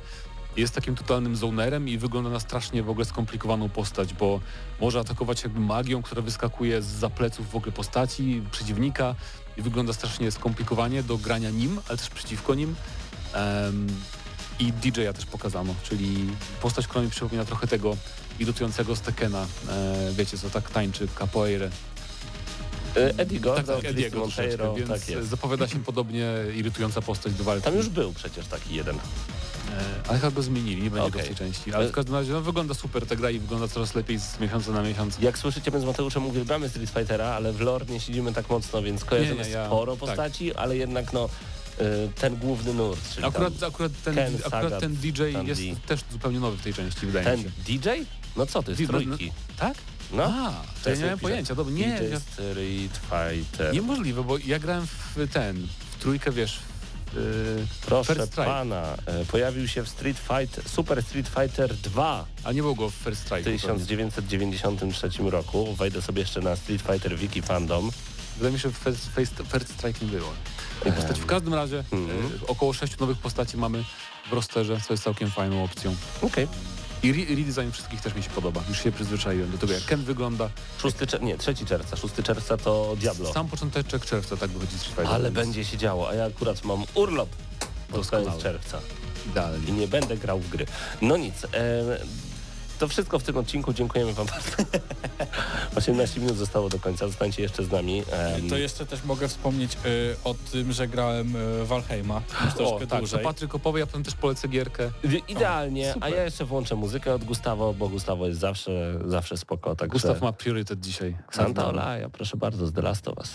Jest takim totalnym zonerem i wygląda na strasznie w ogóle skomplikowaną postać, bo może atakować jakby magią, która wyskakuje z pleców w ogóle postaci, przeciwnika i wygląda strasznie skomplikowanie do grania nim, ale też przeciwko nim. Em, I DJ-a też pokazano, czyli postać, która mi przypomina trochę tego irytującego z Tekena, e, wiecie co, tak tańczy, capoeirę. E, Eddie Tak, tak, Ediego Monteiro, więc tak jest. zapowiada się podobnie irytująca postać do walki. Tam już był przecież taki jeden. E, ale chyba go zmienili, nie będzie go Okej. w tej części. Ale w każdym razie no, wygląda super ta gra i wygląda coraz lepiej z miesiąca na miesiąc. Jak słyszycie, my z Mateuszem uwielbiamy Street Fightera, ale w lore nie siedzimy tak mocno, więc kojarzymy Nie, nie, ja- sporo tak. postaci, ale jednak no y, ten główny nurt, czyli Akurat, akurat, ten, Ken, akurat Sagat, ten DJ jest Sandy. też zupełnie nowy w tej części, wydaje ten mi się. DJ? No co ty, z Di- no, trójki. Tak? No, A, to ja nie miałem pojęcia. Dobra, nie, DJ Street Fighter. niemożliwe, bo ja grałem w ten, w trójkę, wiesz, w, yy, Proszę First Strike. pana, e, pojawił się w Street Fighter, Super Street Fighter 2 a nie było go w First Strike. w 1993 roku. Wejdę sobie jeszcze na Street Fighter Wiki Fandom. Wydaje mi się, że First, First, First Strike nie było. tej postaci. W każdym razie Mhm. e, około sześciu nowych postaci mamy w rosterze, co jest całkiem fajną opcją. Okej. I re redesign wszystkich też mi się podoba. Już się przyzwyczaiłem do tego, jak Ken wygląda. 6 czer- nie, 3 czerwca. 6 czerwca to Diablo. Sam począteczek czerwca tak wychodzi Street Fighter. Ale więc będzie się działo, a ja akurat mam urlop pod koniec czerwca i Idealnie. nie będę grał w gry. No nic, e, to wszystko w tym odcinku. Dziękujemy wam bardzo. 18 minut zostało do końca, zostańcie jeszcze z nami. Em, To jeszcze też mogę wspomnieć y, o tym, że grałem y, Valheima już O, troszkę tak, to dłużej. Patryk opowie, ja potem też polecę gierkę. Idealnie, a ja jeszcze włączę muzykę od Gustawo, bo Gustawo jest zawsze, zawsze spoko. Także Gustaw ma priorytet dzisiaj. Santa Olaya, proszę bardzo, z The Last of Us.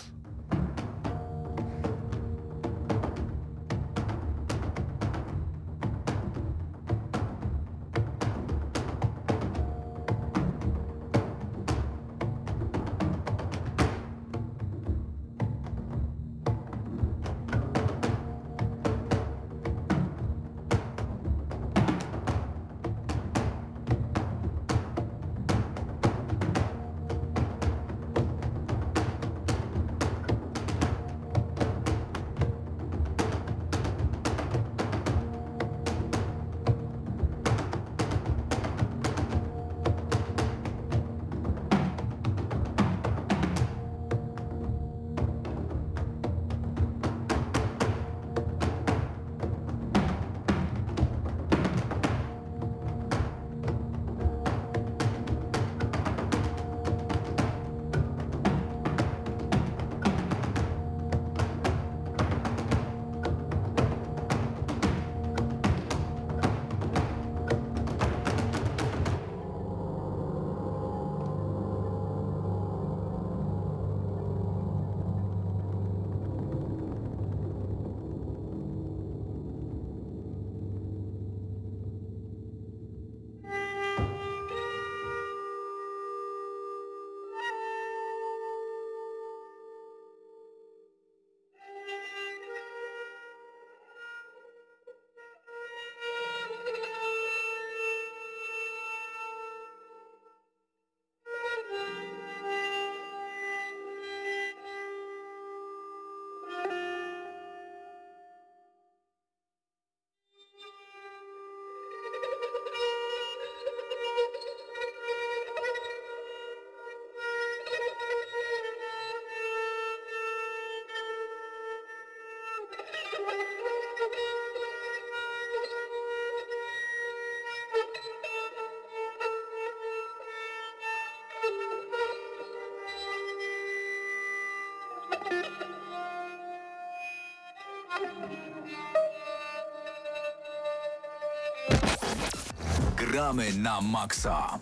Gramy na maksa.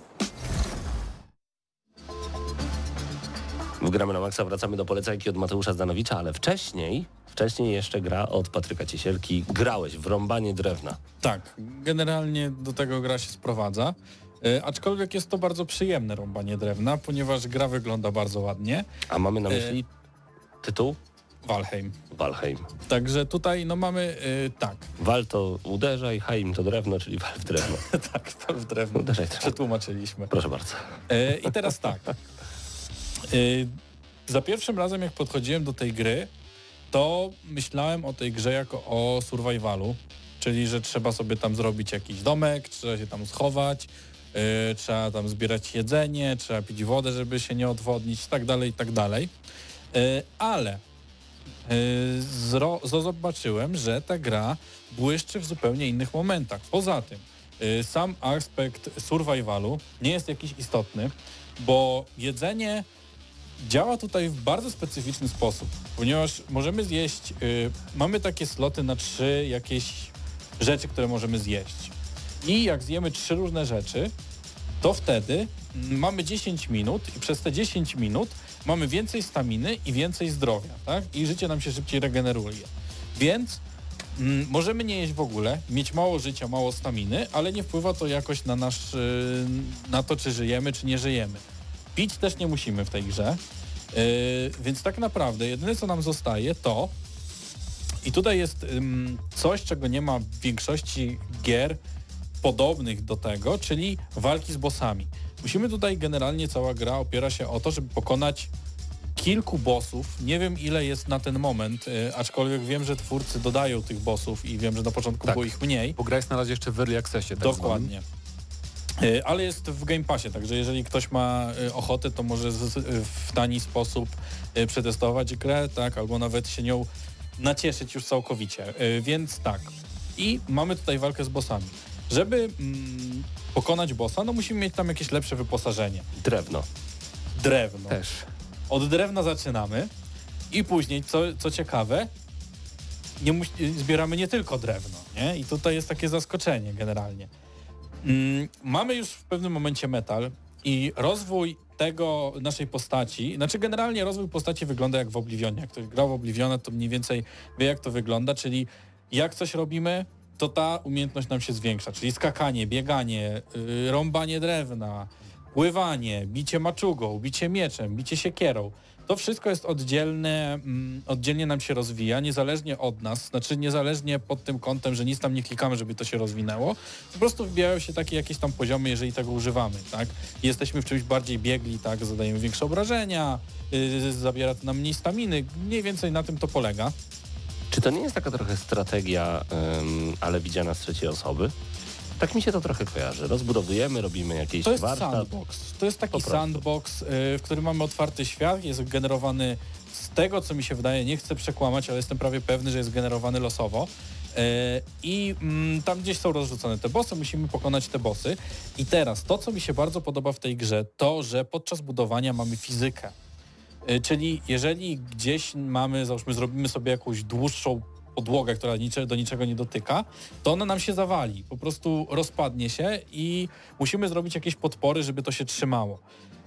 W Gramy na Maxa wracamy do polecajki od Mateusza Zdanowicza, ale wcześniej, wcześniej jeszcze gra od Patryka Ciesielki. Grałeś w rąbanie drewna. Tak, generalnie do tego gra się sprowadza. E, aczkolwiek jest to bardzo przyjemne rąbanie drewna, ponieważ gra wygląda bardzo ładnie. A mamy na E. myśli tytuł? Walheim. Valheim. Także tutaj no mamy e, tak, Wal to uderzaj, Heim to drewno, czyli wal w drewno. tak, to w drewno Uderzaj drewno. przetłumaczyliśmy. Proszę bardzo. E, I teraz tak. E, za pierwszym razem jak podchodziłem do tej gry, to myślałem o tej grze jako o survivalu, czyli że trzeba sobie tam zrobić jakiś domek, trzeba się tam schować, e, trzeba tam zbierać jedzenie, trzeba pić wodę, żeby się nie odwodnić, tak dalej, i tak dalej. E, Ale zro, zo- zobaczyłem, że ta gra błyszczy w zupełnie innych momentach. Poza tym, y, sam aspekt survivalu nie jest jakiś istotny, bo jedzenie działa tutaj w bardzo specyficzny sposób, ponieważ możemy zjeść, y, mamy takie sloty na trzy jakieś rzeczy, które możemy zjeść. I jak zjemy trzy różne rzeczy, to wtedy mm, mamy 10 minut i przez te 10 minut mamy więcej staminy i więcej zdrowia, tak? I życie nam się szybciej regeneruje. Więc mm, możemy nie jeść w ogóle, mieć mało życia, mało staminy, ale nie wpływa to jakoś na nasz, y, na to, czy żyjemy, czy nie żyjemy. Pić też nie musimy w tej grze, yy, więc tak naprawdę jedyne, co nam zostaje, to i tutaj jest coś, czego nie ma w większości gier podobnych do tego, czyli walki z bossami. Musimy tutaj generalnie cała gra opiera się o to, żeby pokonać kilku bossów. Nie wiem ile jest na ten moment, y, aczkolwiek wiem, że twórcy dodają tych bossów i wiem, że na początku Tak. było ich mniej. Bo gra jest na razie jeszcze w early accessie. Tak Dokładnie. Y, Ale jest w Game Passie, także jeżeli ktoś ma y, ochotę, to może w tani sposób przetestować grę, tak, albo nawet się nią nacieszyć już całkowicie. Więc tak. I mamy tutaj walkę z bossami. Żeby mm, pokonać bossa, no musimy mieć tam jakieś lepsze wyposażenie. Drewno. Drewno. Też. Od drewna zaczynamy i później, co, co ciekawe, nie zbieramy nie tylko drewno, nie? I tutaj jest takie zaskoczenie generalnie. Mm, mamy już w pewnym momencie metal i rozwój tego naszej postaci, znaczy generalnie rozwój postaci wygląda jak w Oblivionie. Jak ktoś grał w Obliviona, to mniej więcej wie jak to wygląda, czyli jak coś robimy, to ta umiejętność nam się zwiększa, czyli skakanie, bieganie, yy, rąbanie drewna, pływanie, bicie maczugą, bicie mieczem, bicie siekierą. To wszystko jest oddzielne, mm, oddzielnie nam się rozwija, niezależnie od nas, znaczy niezależnie pod tym kątem, że nic tam nie klikamy, żeby to się rozwinęło. Po prostu wbijają się takie jakieś tam poziomy, jeżeli tego używamy, tak? Jesteśmy w czymś bardziej biegli, tak? Zadajemy większe obrażenia, yy, zabiera to nam mniej staminy, mniej więcej na tym to polega. Czy to nie jest taka trochę strategia, ym, ale widziana z trzeciej osoby? Tak mi się to trochę kojarzy. Rozbudowujemy, robimy jakieś To jest warsztat. sandbox. To jest taki sandbox, y, w którym mamy otwarty świat, jest generowany z tego, co mi się wydaje, nie chcę przekłamać, ale jestem prawie pewny, że jest generowany losowo. Y, I mm, tam gdzieś są rozrzucone te bossy, musimy pokonać te bossy. I teraz to, co mi się bardzo podoba w tej grze, to, że podczas budowania mamy fizykę. Y, Czyli jeżeli gdzieś mamy, załóżmy, zrobimy sobie jakąś dłuższą podłogę, która do niczego nie dotyka, to ona nam się zawali, po prostu rozpadnie się i musimy zrobić jakieś podpory, żeby to się trzymało.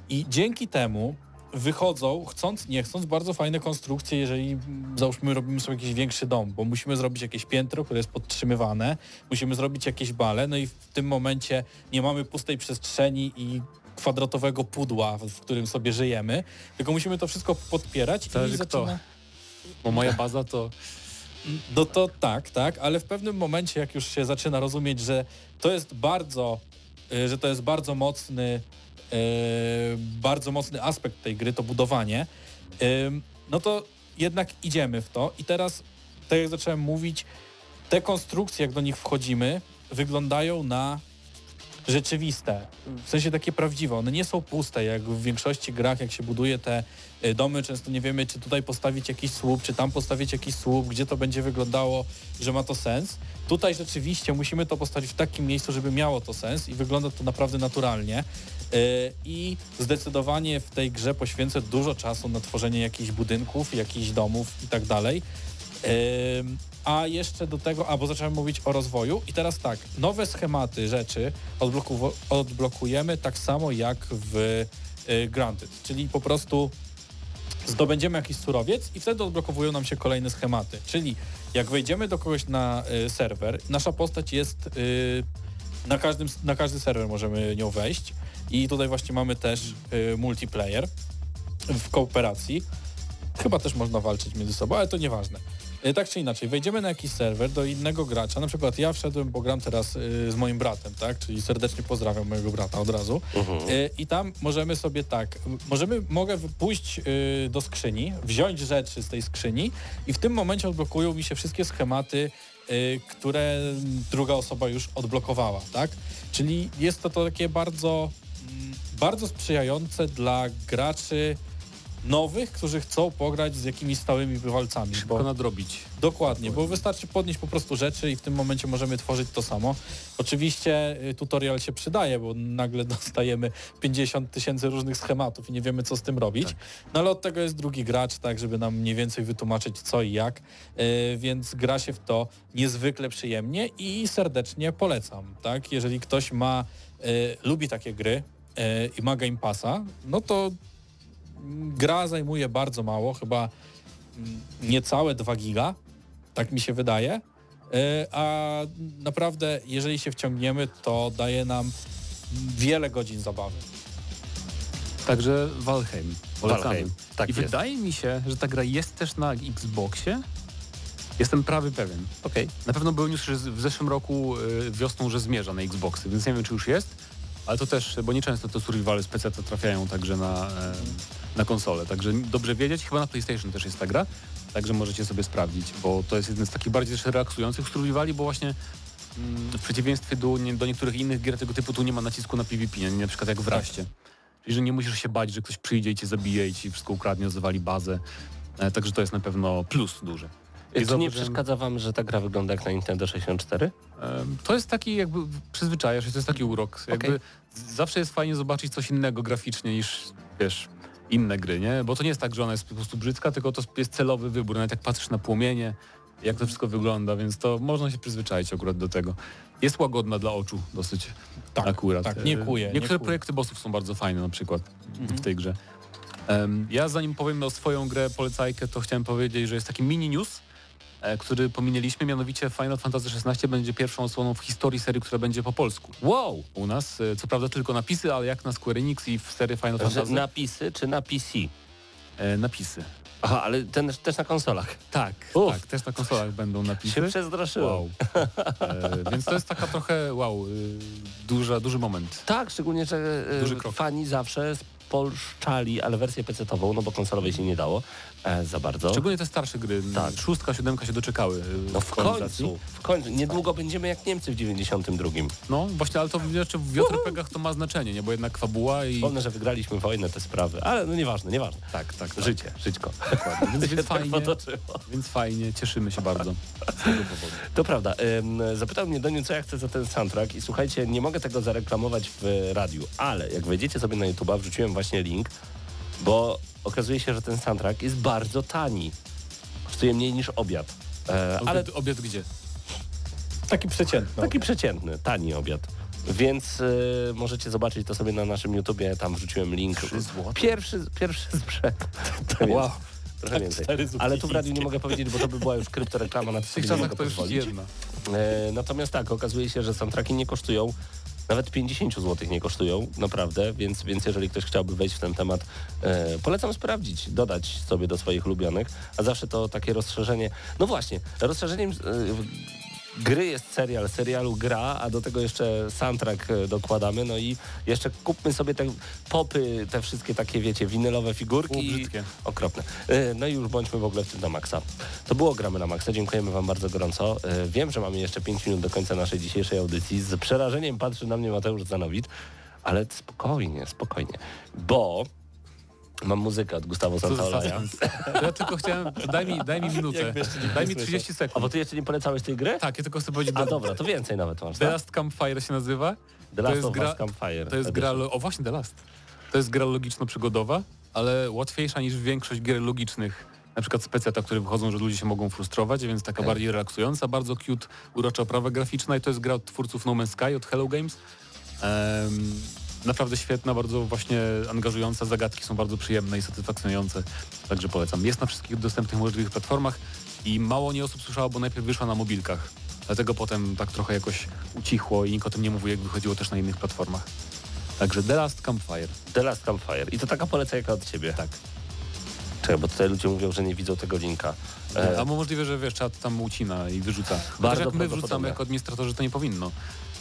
I dzięki temu wychodzą, chcąc, nie chcąc, bardzo fajne konstrukcje, jeżeli załóżmy robimy sobie jakiś większy dom, bo musimy zrobić jakieś piętro, które jest podtrzymywane, musimy zrobić jakieś bale, no i w tym momencie nie mamy pustej przestrzeni i kwadratowego pudła, w którym sobie żyjemy, tylko musimy to wszystko podpierać Zależy i kto. zaczyna... Bo moja baza to No to tak, tak, ale w pewnym momencie, jak już się zaczyna rozumieć, że to jest bardzo, y, że to jest bardzo mocny, y, bardzo mocny aspekt tej gry, to budowanie, ym, no to jednak idziemy w to i teraz, tak jak zacząłem mówić, te konstrukcje, jak do nich wchodzimy, wyglądają na rzeczywiste, w sensie takie prawdziwe. One nie są puste, jak w większości grach, jak się buduje te y, domy, często nie wiemy, czy tutaj postawić jakiś słup, czy tam postawić jakiś słup, gdzie to będzie wyglądało, że ma to sens. Tutaj rzeczywiście musimy to postawić w takim miejscu, żeby miało to sens i wygląda to naprawdę naturalnie. Y, I zdecydowanie w tej grze poświęcę dużo czasu na tworzenie jakichś budynków, jakichś domów i tak dalej. A jeszcze do tego, a bo zacząłem mówić o rozwoju i teraz tak, nowe schematy rzeczy odbloku, odblokujemy tak samo jak w y, Granted, czyli po prostu zdobędziemy jakiś surowiec i wtedy odblokowują nam się kolejne schematy. Czyli jak wejdziemy do kogoś na y, serwer, nasza postać jest y, na, każdym, na każdy serwer możemy nią wejść i tutaj właśnie mamy też y, multiplayer w kooperacji. Chyba też można walczyć między sobą, ale to nieważne. Y, Tak czy inaczej, wejdziemy na jakiś serwer do innego gracza. Na przykład ja wszedłem, bo gram teraz y, z moim bratem, tak? Czyli serdecznie pozdrawiam mojego brata od razu. Y, I tam możemy sobie tak, możemy, mogę pójść y, do skrzyni, wziąć rzeczy z tej skrzyni i w tym momencie odblokują mi się wszystkie schematy, które druga osoba już odblokowała, tak? Czyli jest to, to takie bardzo, mm, bardzo sprzyjające dla graczy nowych, którzy chcą pograć z jakimiś stałymi bywalcami. Szybko Bo, nadrobić. dokładnie, bo wystarczy podnieść po prostu rzeczy i w tym momencie możemy tworzyć to samo. Oczywiście y, tutorial się przydaje, bo nagle dostajemy 50 tysięcy różnych schematów i nie wiemy co z tym robić. No ale od tego jest drugi gracz, tak żeby nam mniej więcej wytłumaczyć co i jak, y, więc gra się w to niezwykle przyjemnie i serdecznie polecam, tak? Jeżeli ktoś ma, y, lubi takie gry y, i ma Game Passa, no to gra zajmuje bardzo mało, chyba mm, niecałe 2 giga, tak mi się wydaje. E, A naprawdę, jeżeli się wciągniemy, to daje nam wiele godzin zabawy. Także Valheim. Polecamy. Valheim, tak I jest. wydaje mi się, że ta gra jest też na Xboxie. Jestem prawie pewien. Okej. Na pewno był z- w zeszłym roku y, wiosną, że zmierza na Xboxy, więc nie wiem, czy już jest, ale to też, bo nieczęsto te survivaly z PC to trafiają także na, e, na konsolę, także dobrze wiedzieć, chyba na PlayStation też jest ta gra, także możecie sobie sprawdzić, bo to jest jeden z takich bardziej też relaksujących survivali, bo właśnie mm, w przeciwieństwie do, nie, do niektórych innych gier tego typu tu nie ma nacisku na PvP, nie? na przykład jak w Raście. Czyli, że nie musisz się bać, że ktoś przyjdzie i cię zabije i ci wszystko ukradnie, zawali bazę. E, także to jest na pewno plus duży. I Czy nie przeszkadza wam, że ta gra wygląda jak na Nintendo 64? Em, To jest taki jakby przyzwyczajasz się, to jest taki urok. Jakby z- zawsze jest fajnie zobaczyć coś innego graficznie niż, wiesz, inne gry, nie? Bo to nie jest tak, że ona jest po prostu brzydka, tylko to jest celowy wybór. Nawet jak patrzysz na płomienie, jak to wszystko wygląda, więc to można się przyzwyczaić akurat do tego. Jest łagodna dla oczu dosyć Tak, akurat. tak, nie E, kuje, nie Niektóre kuje. projekty bossów są bardzo fajne na przykład w tej grze. Em, ja zanim powiem o swoją grę polecajkę, to chciałem powiedzieć, że jest taki mini news, który pominęliśmy, mianowicie Final Fantasy XVI będzie pierwszą odsłoną w historii serii, która będzie po polsku. Wow! U nas, e, co prawda tylko napisy, ale jak na Square Enix i w serii Final Że Fantasy, napisy czy na PC? e, napisy. Aha, ale ten też na konsolach. Tak, Uf. tak, też na konsolach będą Się napisy. przestraszyłem. Wow. E, więc to jest taka trochę, wow, y, duża, duży moment. Tak, szczególnie, że e, fani zawsze spolszczali, ale wersję PC-ową, no bo konsolowej się nie dało e, za bardzo. Szczególnie te starsze gry. Tak. Szóstka, siódemka się doczekały. y, No w końcu, w końcu. Niedługo będziemy jak Niemcy w 92. No właśnie, ale to znaczy w JRPG-ach to ma znaczenie, nie? Bo jednak fabuła i... Wspomnę, że wygraliśmy wojnę, te sprawy, ale no nieważne, nieważne. Tak, tak, tak. Życie, żyćko. Więc, więc tak fajnie, potoczyło. więc fajnie, cieszymy się bardzo z tego powodu. To prawda. Zapytał mnie Doniu, co ja chcę za ten soundtrack i słuchajcie, nie mogę tego zareklamować w radiu, ale jak wejdziecie sobie na YouTube'a, wrzuciłem właśnie link, bo okazuje się, że ten soundtrack jest bardzo tani. Kosztuje mniej niż obiad. E, ale Ale obiad gdzie? Taki przeciętny. taki przeciętny, tani obiad. Więc y, możecie zobaczyć to sobie na naszym YouTubie, tam wrzuciłem link. Pierwszy, pierwszy sprzęt. To Wow. więc Trochę Tak, więcej. Ale tu w radiu nie mogę powiedzieć, bo to by była już kryptoreklama, na W tych czasach to już jedna. E, natomiast tak, okazuje się, że soundtracki nie kosztują, nawet 50 zł nie kosztują, naprawdę, więc, więc jeżeli ktoś chciałby wejść w ten temat, e, polecam sprawdzić, dodać sobie do swoich ulubionych, a zawsze to takie rozszerzenie, no właśnie, rozszerzeniem e, gry jest serial, serialu gra, a do tego jeszcze soundtrack e, dokładamy, no i jeszcze kupmy sobie te popy, te wszystkie takie, wiecie, winylowe figurki. Okropne. E, No i już bądźmy w ogóle w tym na maksa. To było Gramy na maksa. Dziękujemy Wam bardzo gorąco. E, Wiem, że mamy jeszcze 5 minut do końca naszej dzisiejszej audycji. Z przerażeniem patrzy na mnie Mateusz Zanowicz, ale spokojnie, spokojnie, bo mam muzykę od Gustavo Santaolalla. To Ja tylko chciałem, daj mi, daj mi minutę, daj mi słyszał. 30 A sekund. bo Ty jeszcze nie polecałeś tej gry? Tak, ja tylko chcę powiedzieć, A dobra, to więcej nawet masz, The tak? Last Campfire się nazywa. The Last jest of gra- Campfire. To jest gra, o właśnie The Last. To jest gra logiczno-przygodowa, ale łatwiejsza niż większość gier logicznych. Na przykład z PC-ta, które wychodzą, że ludzie się mogą frustrować, więc taka bardziej relaksująca, bardzo cute, urocza oprawa graficzna i to jest gra od twórców No Man's Sky, od Hello Games. Em, Naprawdę świetna, bardzo właśnie angażująca, zagadki są bardzo przyjemne i satysfakcjonujące, także polecam. Jest na wszystkich dostępnych możliwych platformach i mało nie osób słyszało, bo najpierw wyszła na mobilkach. Dlatego potem tak trochę jakoś ucichło i nikt o tym nie mówił, jak wychodziło też na innych platformach. Także The Last Campfire. The Last Campfire. I to taka polecajka od ciebie. Tak. Czekaj, bo tutaj ludzie mówią, że nie widzą tego linka. E, A możliwe, że wiesz, czat tam ucina i wyrzuca. Bardzo jak my wrzucamy jako administratorzy, to nie powinno.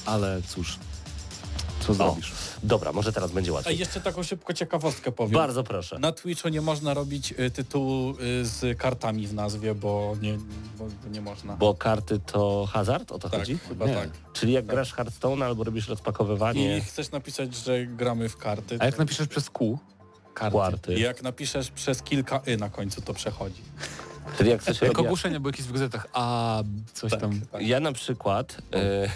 Ale cóż, co zrobisz? dobra, może teraz będzie A łatwiej. jeszcze taką szybko ciekawostkę powiem. Bardzo proszę. Na Twitchu nie można robić y, tytułu y, z kartami w nazwie, bo nie, bo nie można. Bo karty to hazard, o to tak, chodzi? chyba Nie. tak. Czyli jak grasz Hearthstone albo robisz rozpakowywanie, I chcesz napisać, że gramy w karty. A jak napiszesz przez Q, karty, kwarty, I jak napiszesz przez kilka y na końcu, to przechodzi. czyli jak coś jak robi... ogłoszenia były jakieś w gazetach, a coś Tak, tam. tak. Ja na przykład e,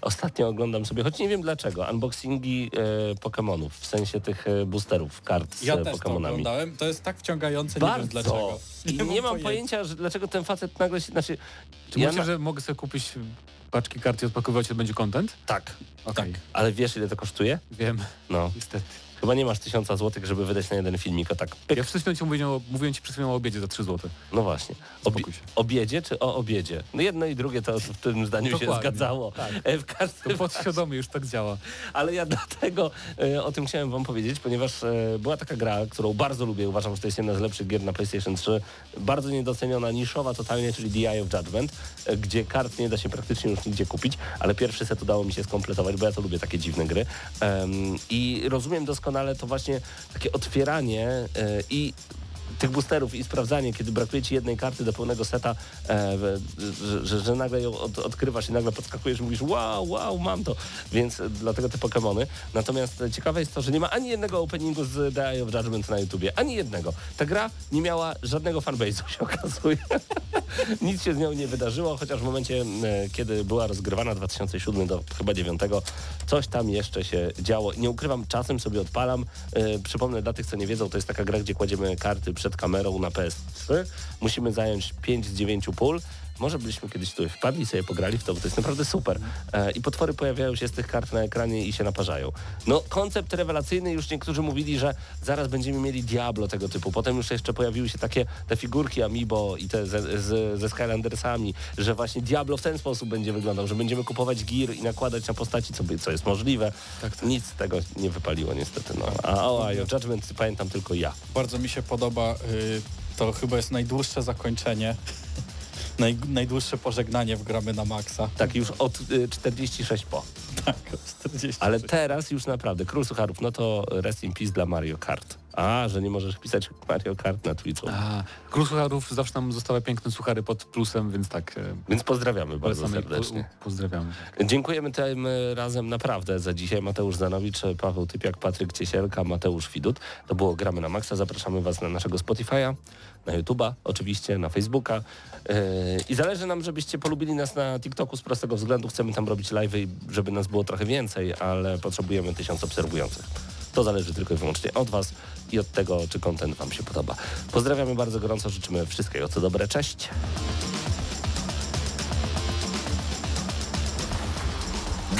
ostatnio oglądam sobie, choć nie wiem dlaczego, unboxingi e, Pokémonów, w sensie tych e, boosterów kart z Ja e, też to Pokémonami. oglądałem. To jest tak wciągające, nie wiem Bardzo. dlaczego. I nie, mam pojęcia, że dlaczego ten facet nagle się... Znaczy, Czy ja myślisz, na- że mogę sobie kupić paczki kart i odpakowywać, to będzie content? Tak, Okej, ale wiesz ile to kosztuje? wiem, No, niestety. Chyba nie masz tysiąca złotych, żeby wydać na jeden filmik, o tak pyk. Ja przed chwilą ci mówiłem, o- mówiłem ci przed chwilą o obiedzie za 3 zł. No właśnie. Obie Spokój się. obiedzie czy o obiedzie? No jedno i drugie to w tym zdaniu się Dokładnie. zgadzało. E, W każdym To podświadomie już tak działa. Ale ja dlatego e, o tym chciałem wam powiedzieć, ponieważ e, była taka gra, którą bardzo lubię, uważam, że to jest jedna z lepszych gier na PlayStation 3, bardzo niedoceniona, niszowa totalnie, czyli The Eye of Judgment, e, gdzie kart nie da się praktycznie już nigdzie kupić, ale pierwszy set udało mi się skompletować, bo ja to lubię takie dziwne gry. Em, I rozumiem doskonale to właśnie takie otwieranie e, i tych boosterów i sprawdzanie, kiedy brakuje ci jednej karty do pełnego seta, e, że, że, że nagle ją od, odkrywasz i nagle podskakujesz i mówisz wow, wow, mam to. Więc e, dlatego te Pokémony. Natomiast e, ciekawe jest to, że nie ma ani jednego openingu z The Eye of Judgment na YouTubie. Ani jednego. Ta gra nie miała żadnego fanbase'u, się okazuje. Nic się z nią nie wydarzyło, chociaż w momencie, e, kiedy była rozgrywana 2007 do chyba 2009, coś tam jeszcze się działo. Nie ukrywam, czasem sobie odpalam. E, przypomnę dla tych, co nie wiedzą, to jest taka gra, gdzie kładziemy karty przed kamerą na PS3. Musimy zająć 5 z 9 pól. Może byliśmy kiedyś tutaj wpadli i sobie pograli w to, bo to jest naprawdę super. E, I potwory pojawiają się z tych kart na ekranie i się naparzają. No, koncept rewelacyjny, już niektórzy mówili, że zaraz będziemy mieli Diablo tego typu. Potem już jeszcze pojawiły się takie te figurki Amiibo i te ze, z, ze Skylandersami, że właśnie Diablo w ten sposób będzie wyglądał, że będziemy kupować gear i nakładać na postaci, co, by, co jest możliwe. Nic z tego nie wypaliło niestety. No. A o of Judgment pamiętam tylko ja. Bardzo mi się podoba. Y, to chyba jest najdłuższe zakończenie. Naj, najdłuższe pożegnanie w gramy na maksa. Tak, już od y, 46 po. Tak, 40. Ale teraz już naprawdę, Król Sucharów, no to rest in peace dla Mario Kart. A, że nie możesz pisać Mario Kart na Twitchu. A, Król Sucharów zawsze nam zostały piękne suchary pod plusem, więc tak, e, Więc pozdrawiamy bardzo serdecznie. po, pozdrawiamy. Dziękujemy tym razem naprawdę za dzisiaj. Mateusz Zanowicz, Paweł Typiak, Patryk Ciesielka, Mateusz Widut. To było Gramy na Maxa. Zapraszamy Was na naszego Spotify'a, na YouTube'a, oczywiście, na Facebooka. Yy, I zależy nam, żebyście polubili nas na TikToku z prostego względu. Chcemy tam robić live'y, żeby nas było trochę więcej, ale potrzebujemy tysiąc obserwujących. To zależy tylko i wyłącznie od Was i od tego, czy content Wam się podoba. Pozdrawiamy bardzo gorąco, życzymy wszystkiego co dobre. Cześć!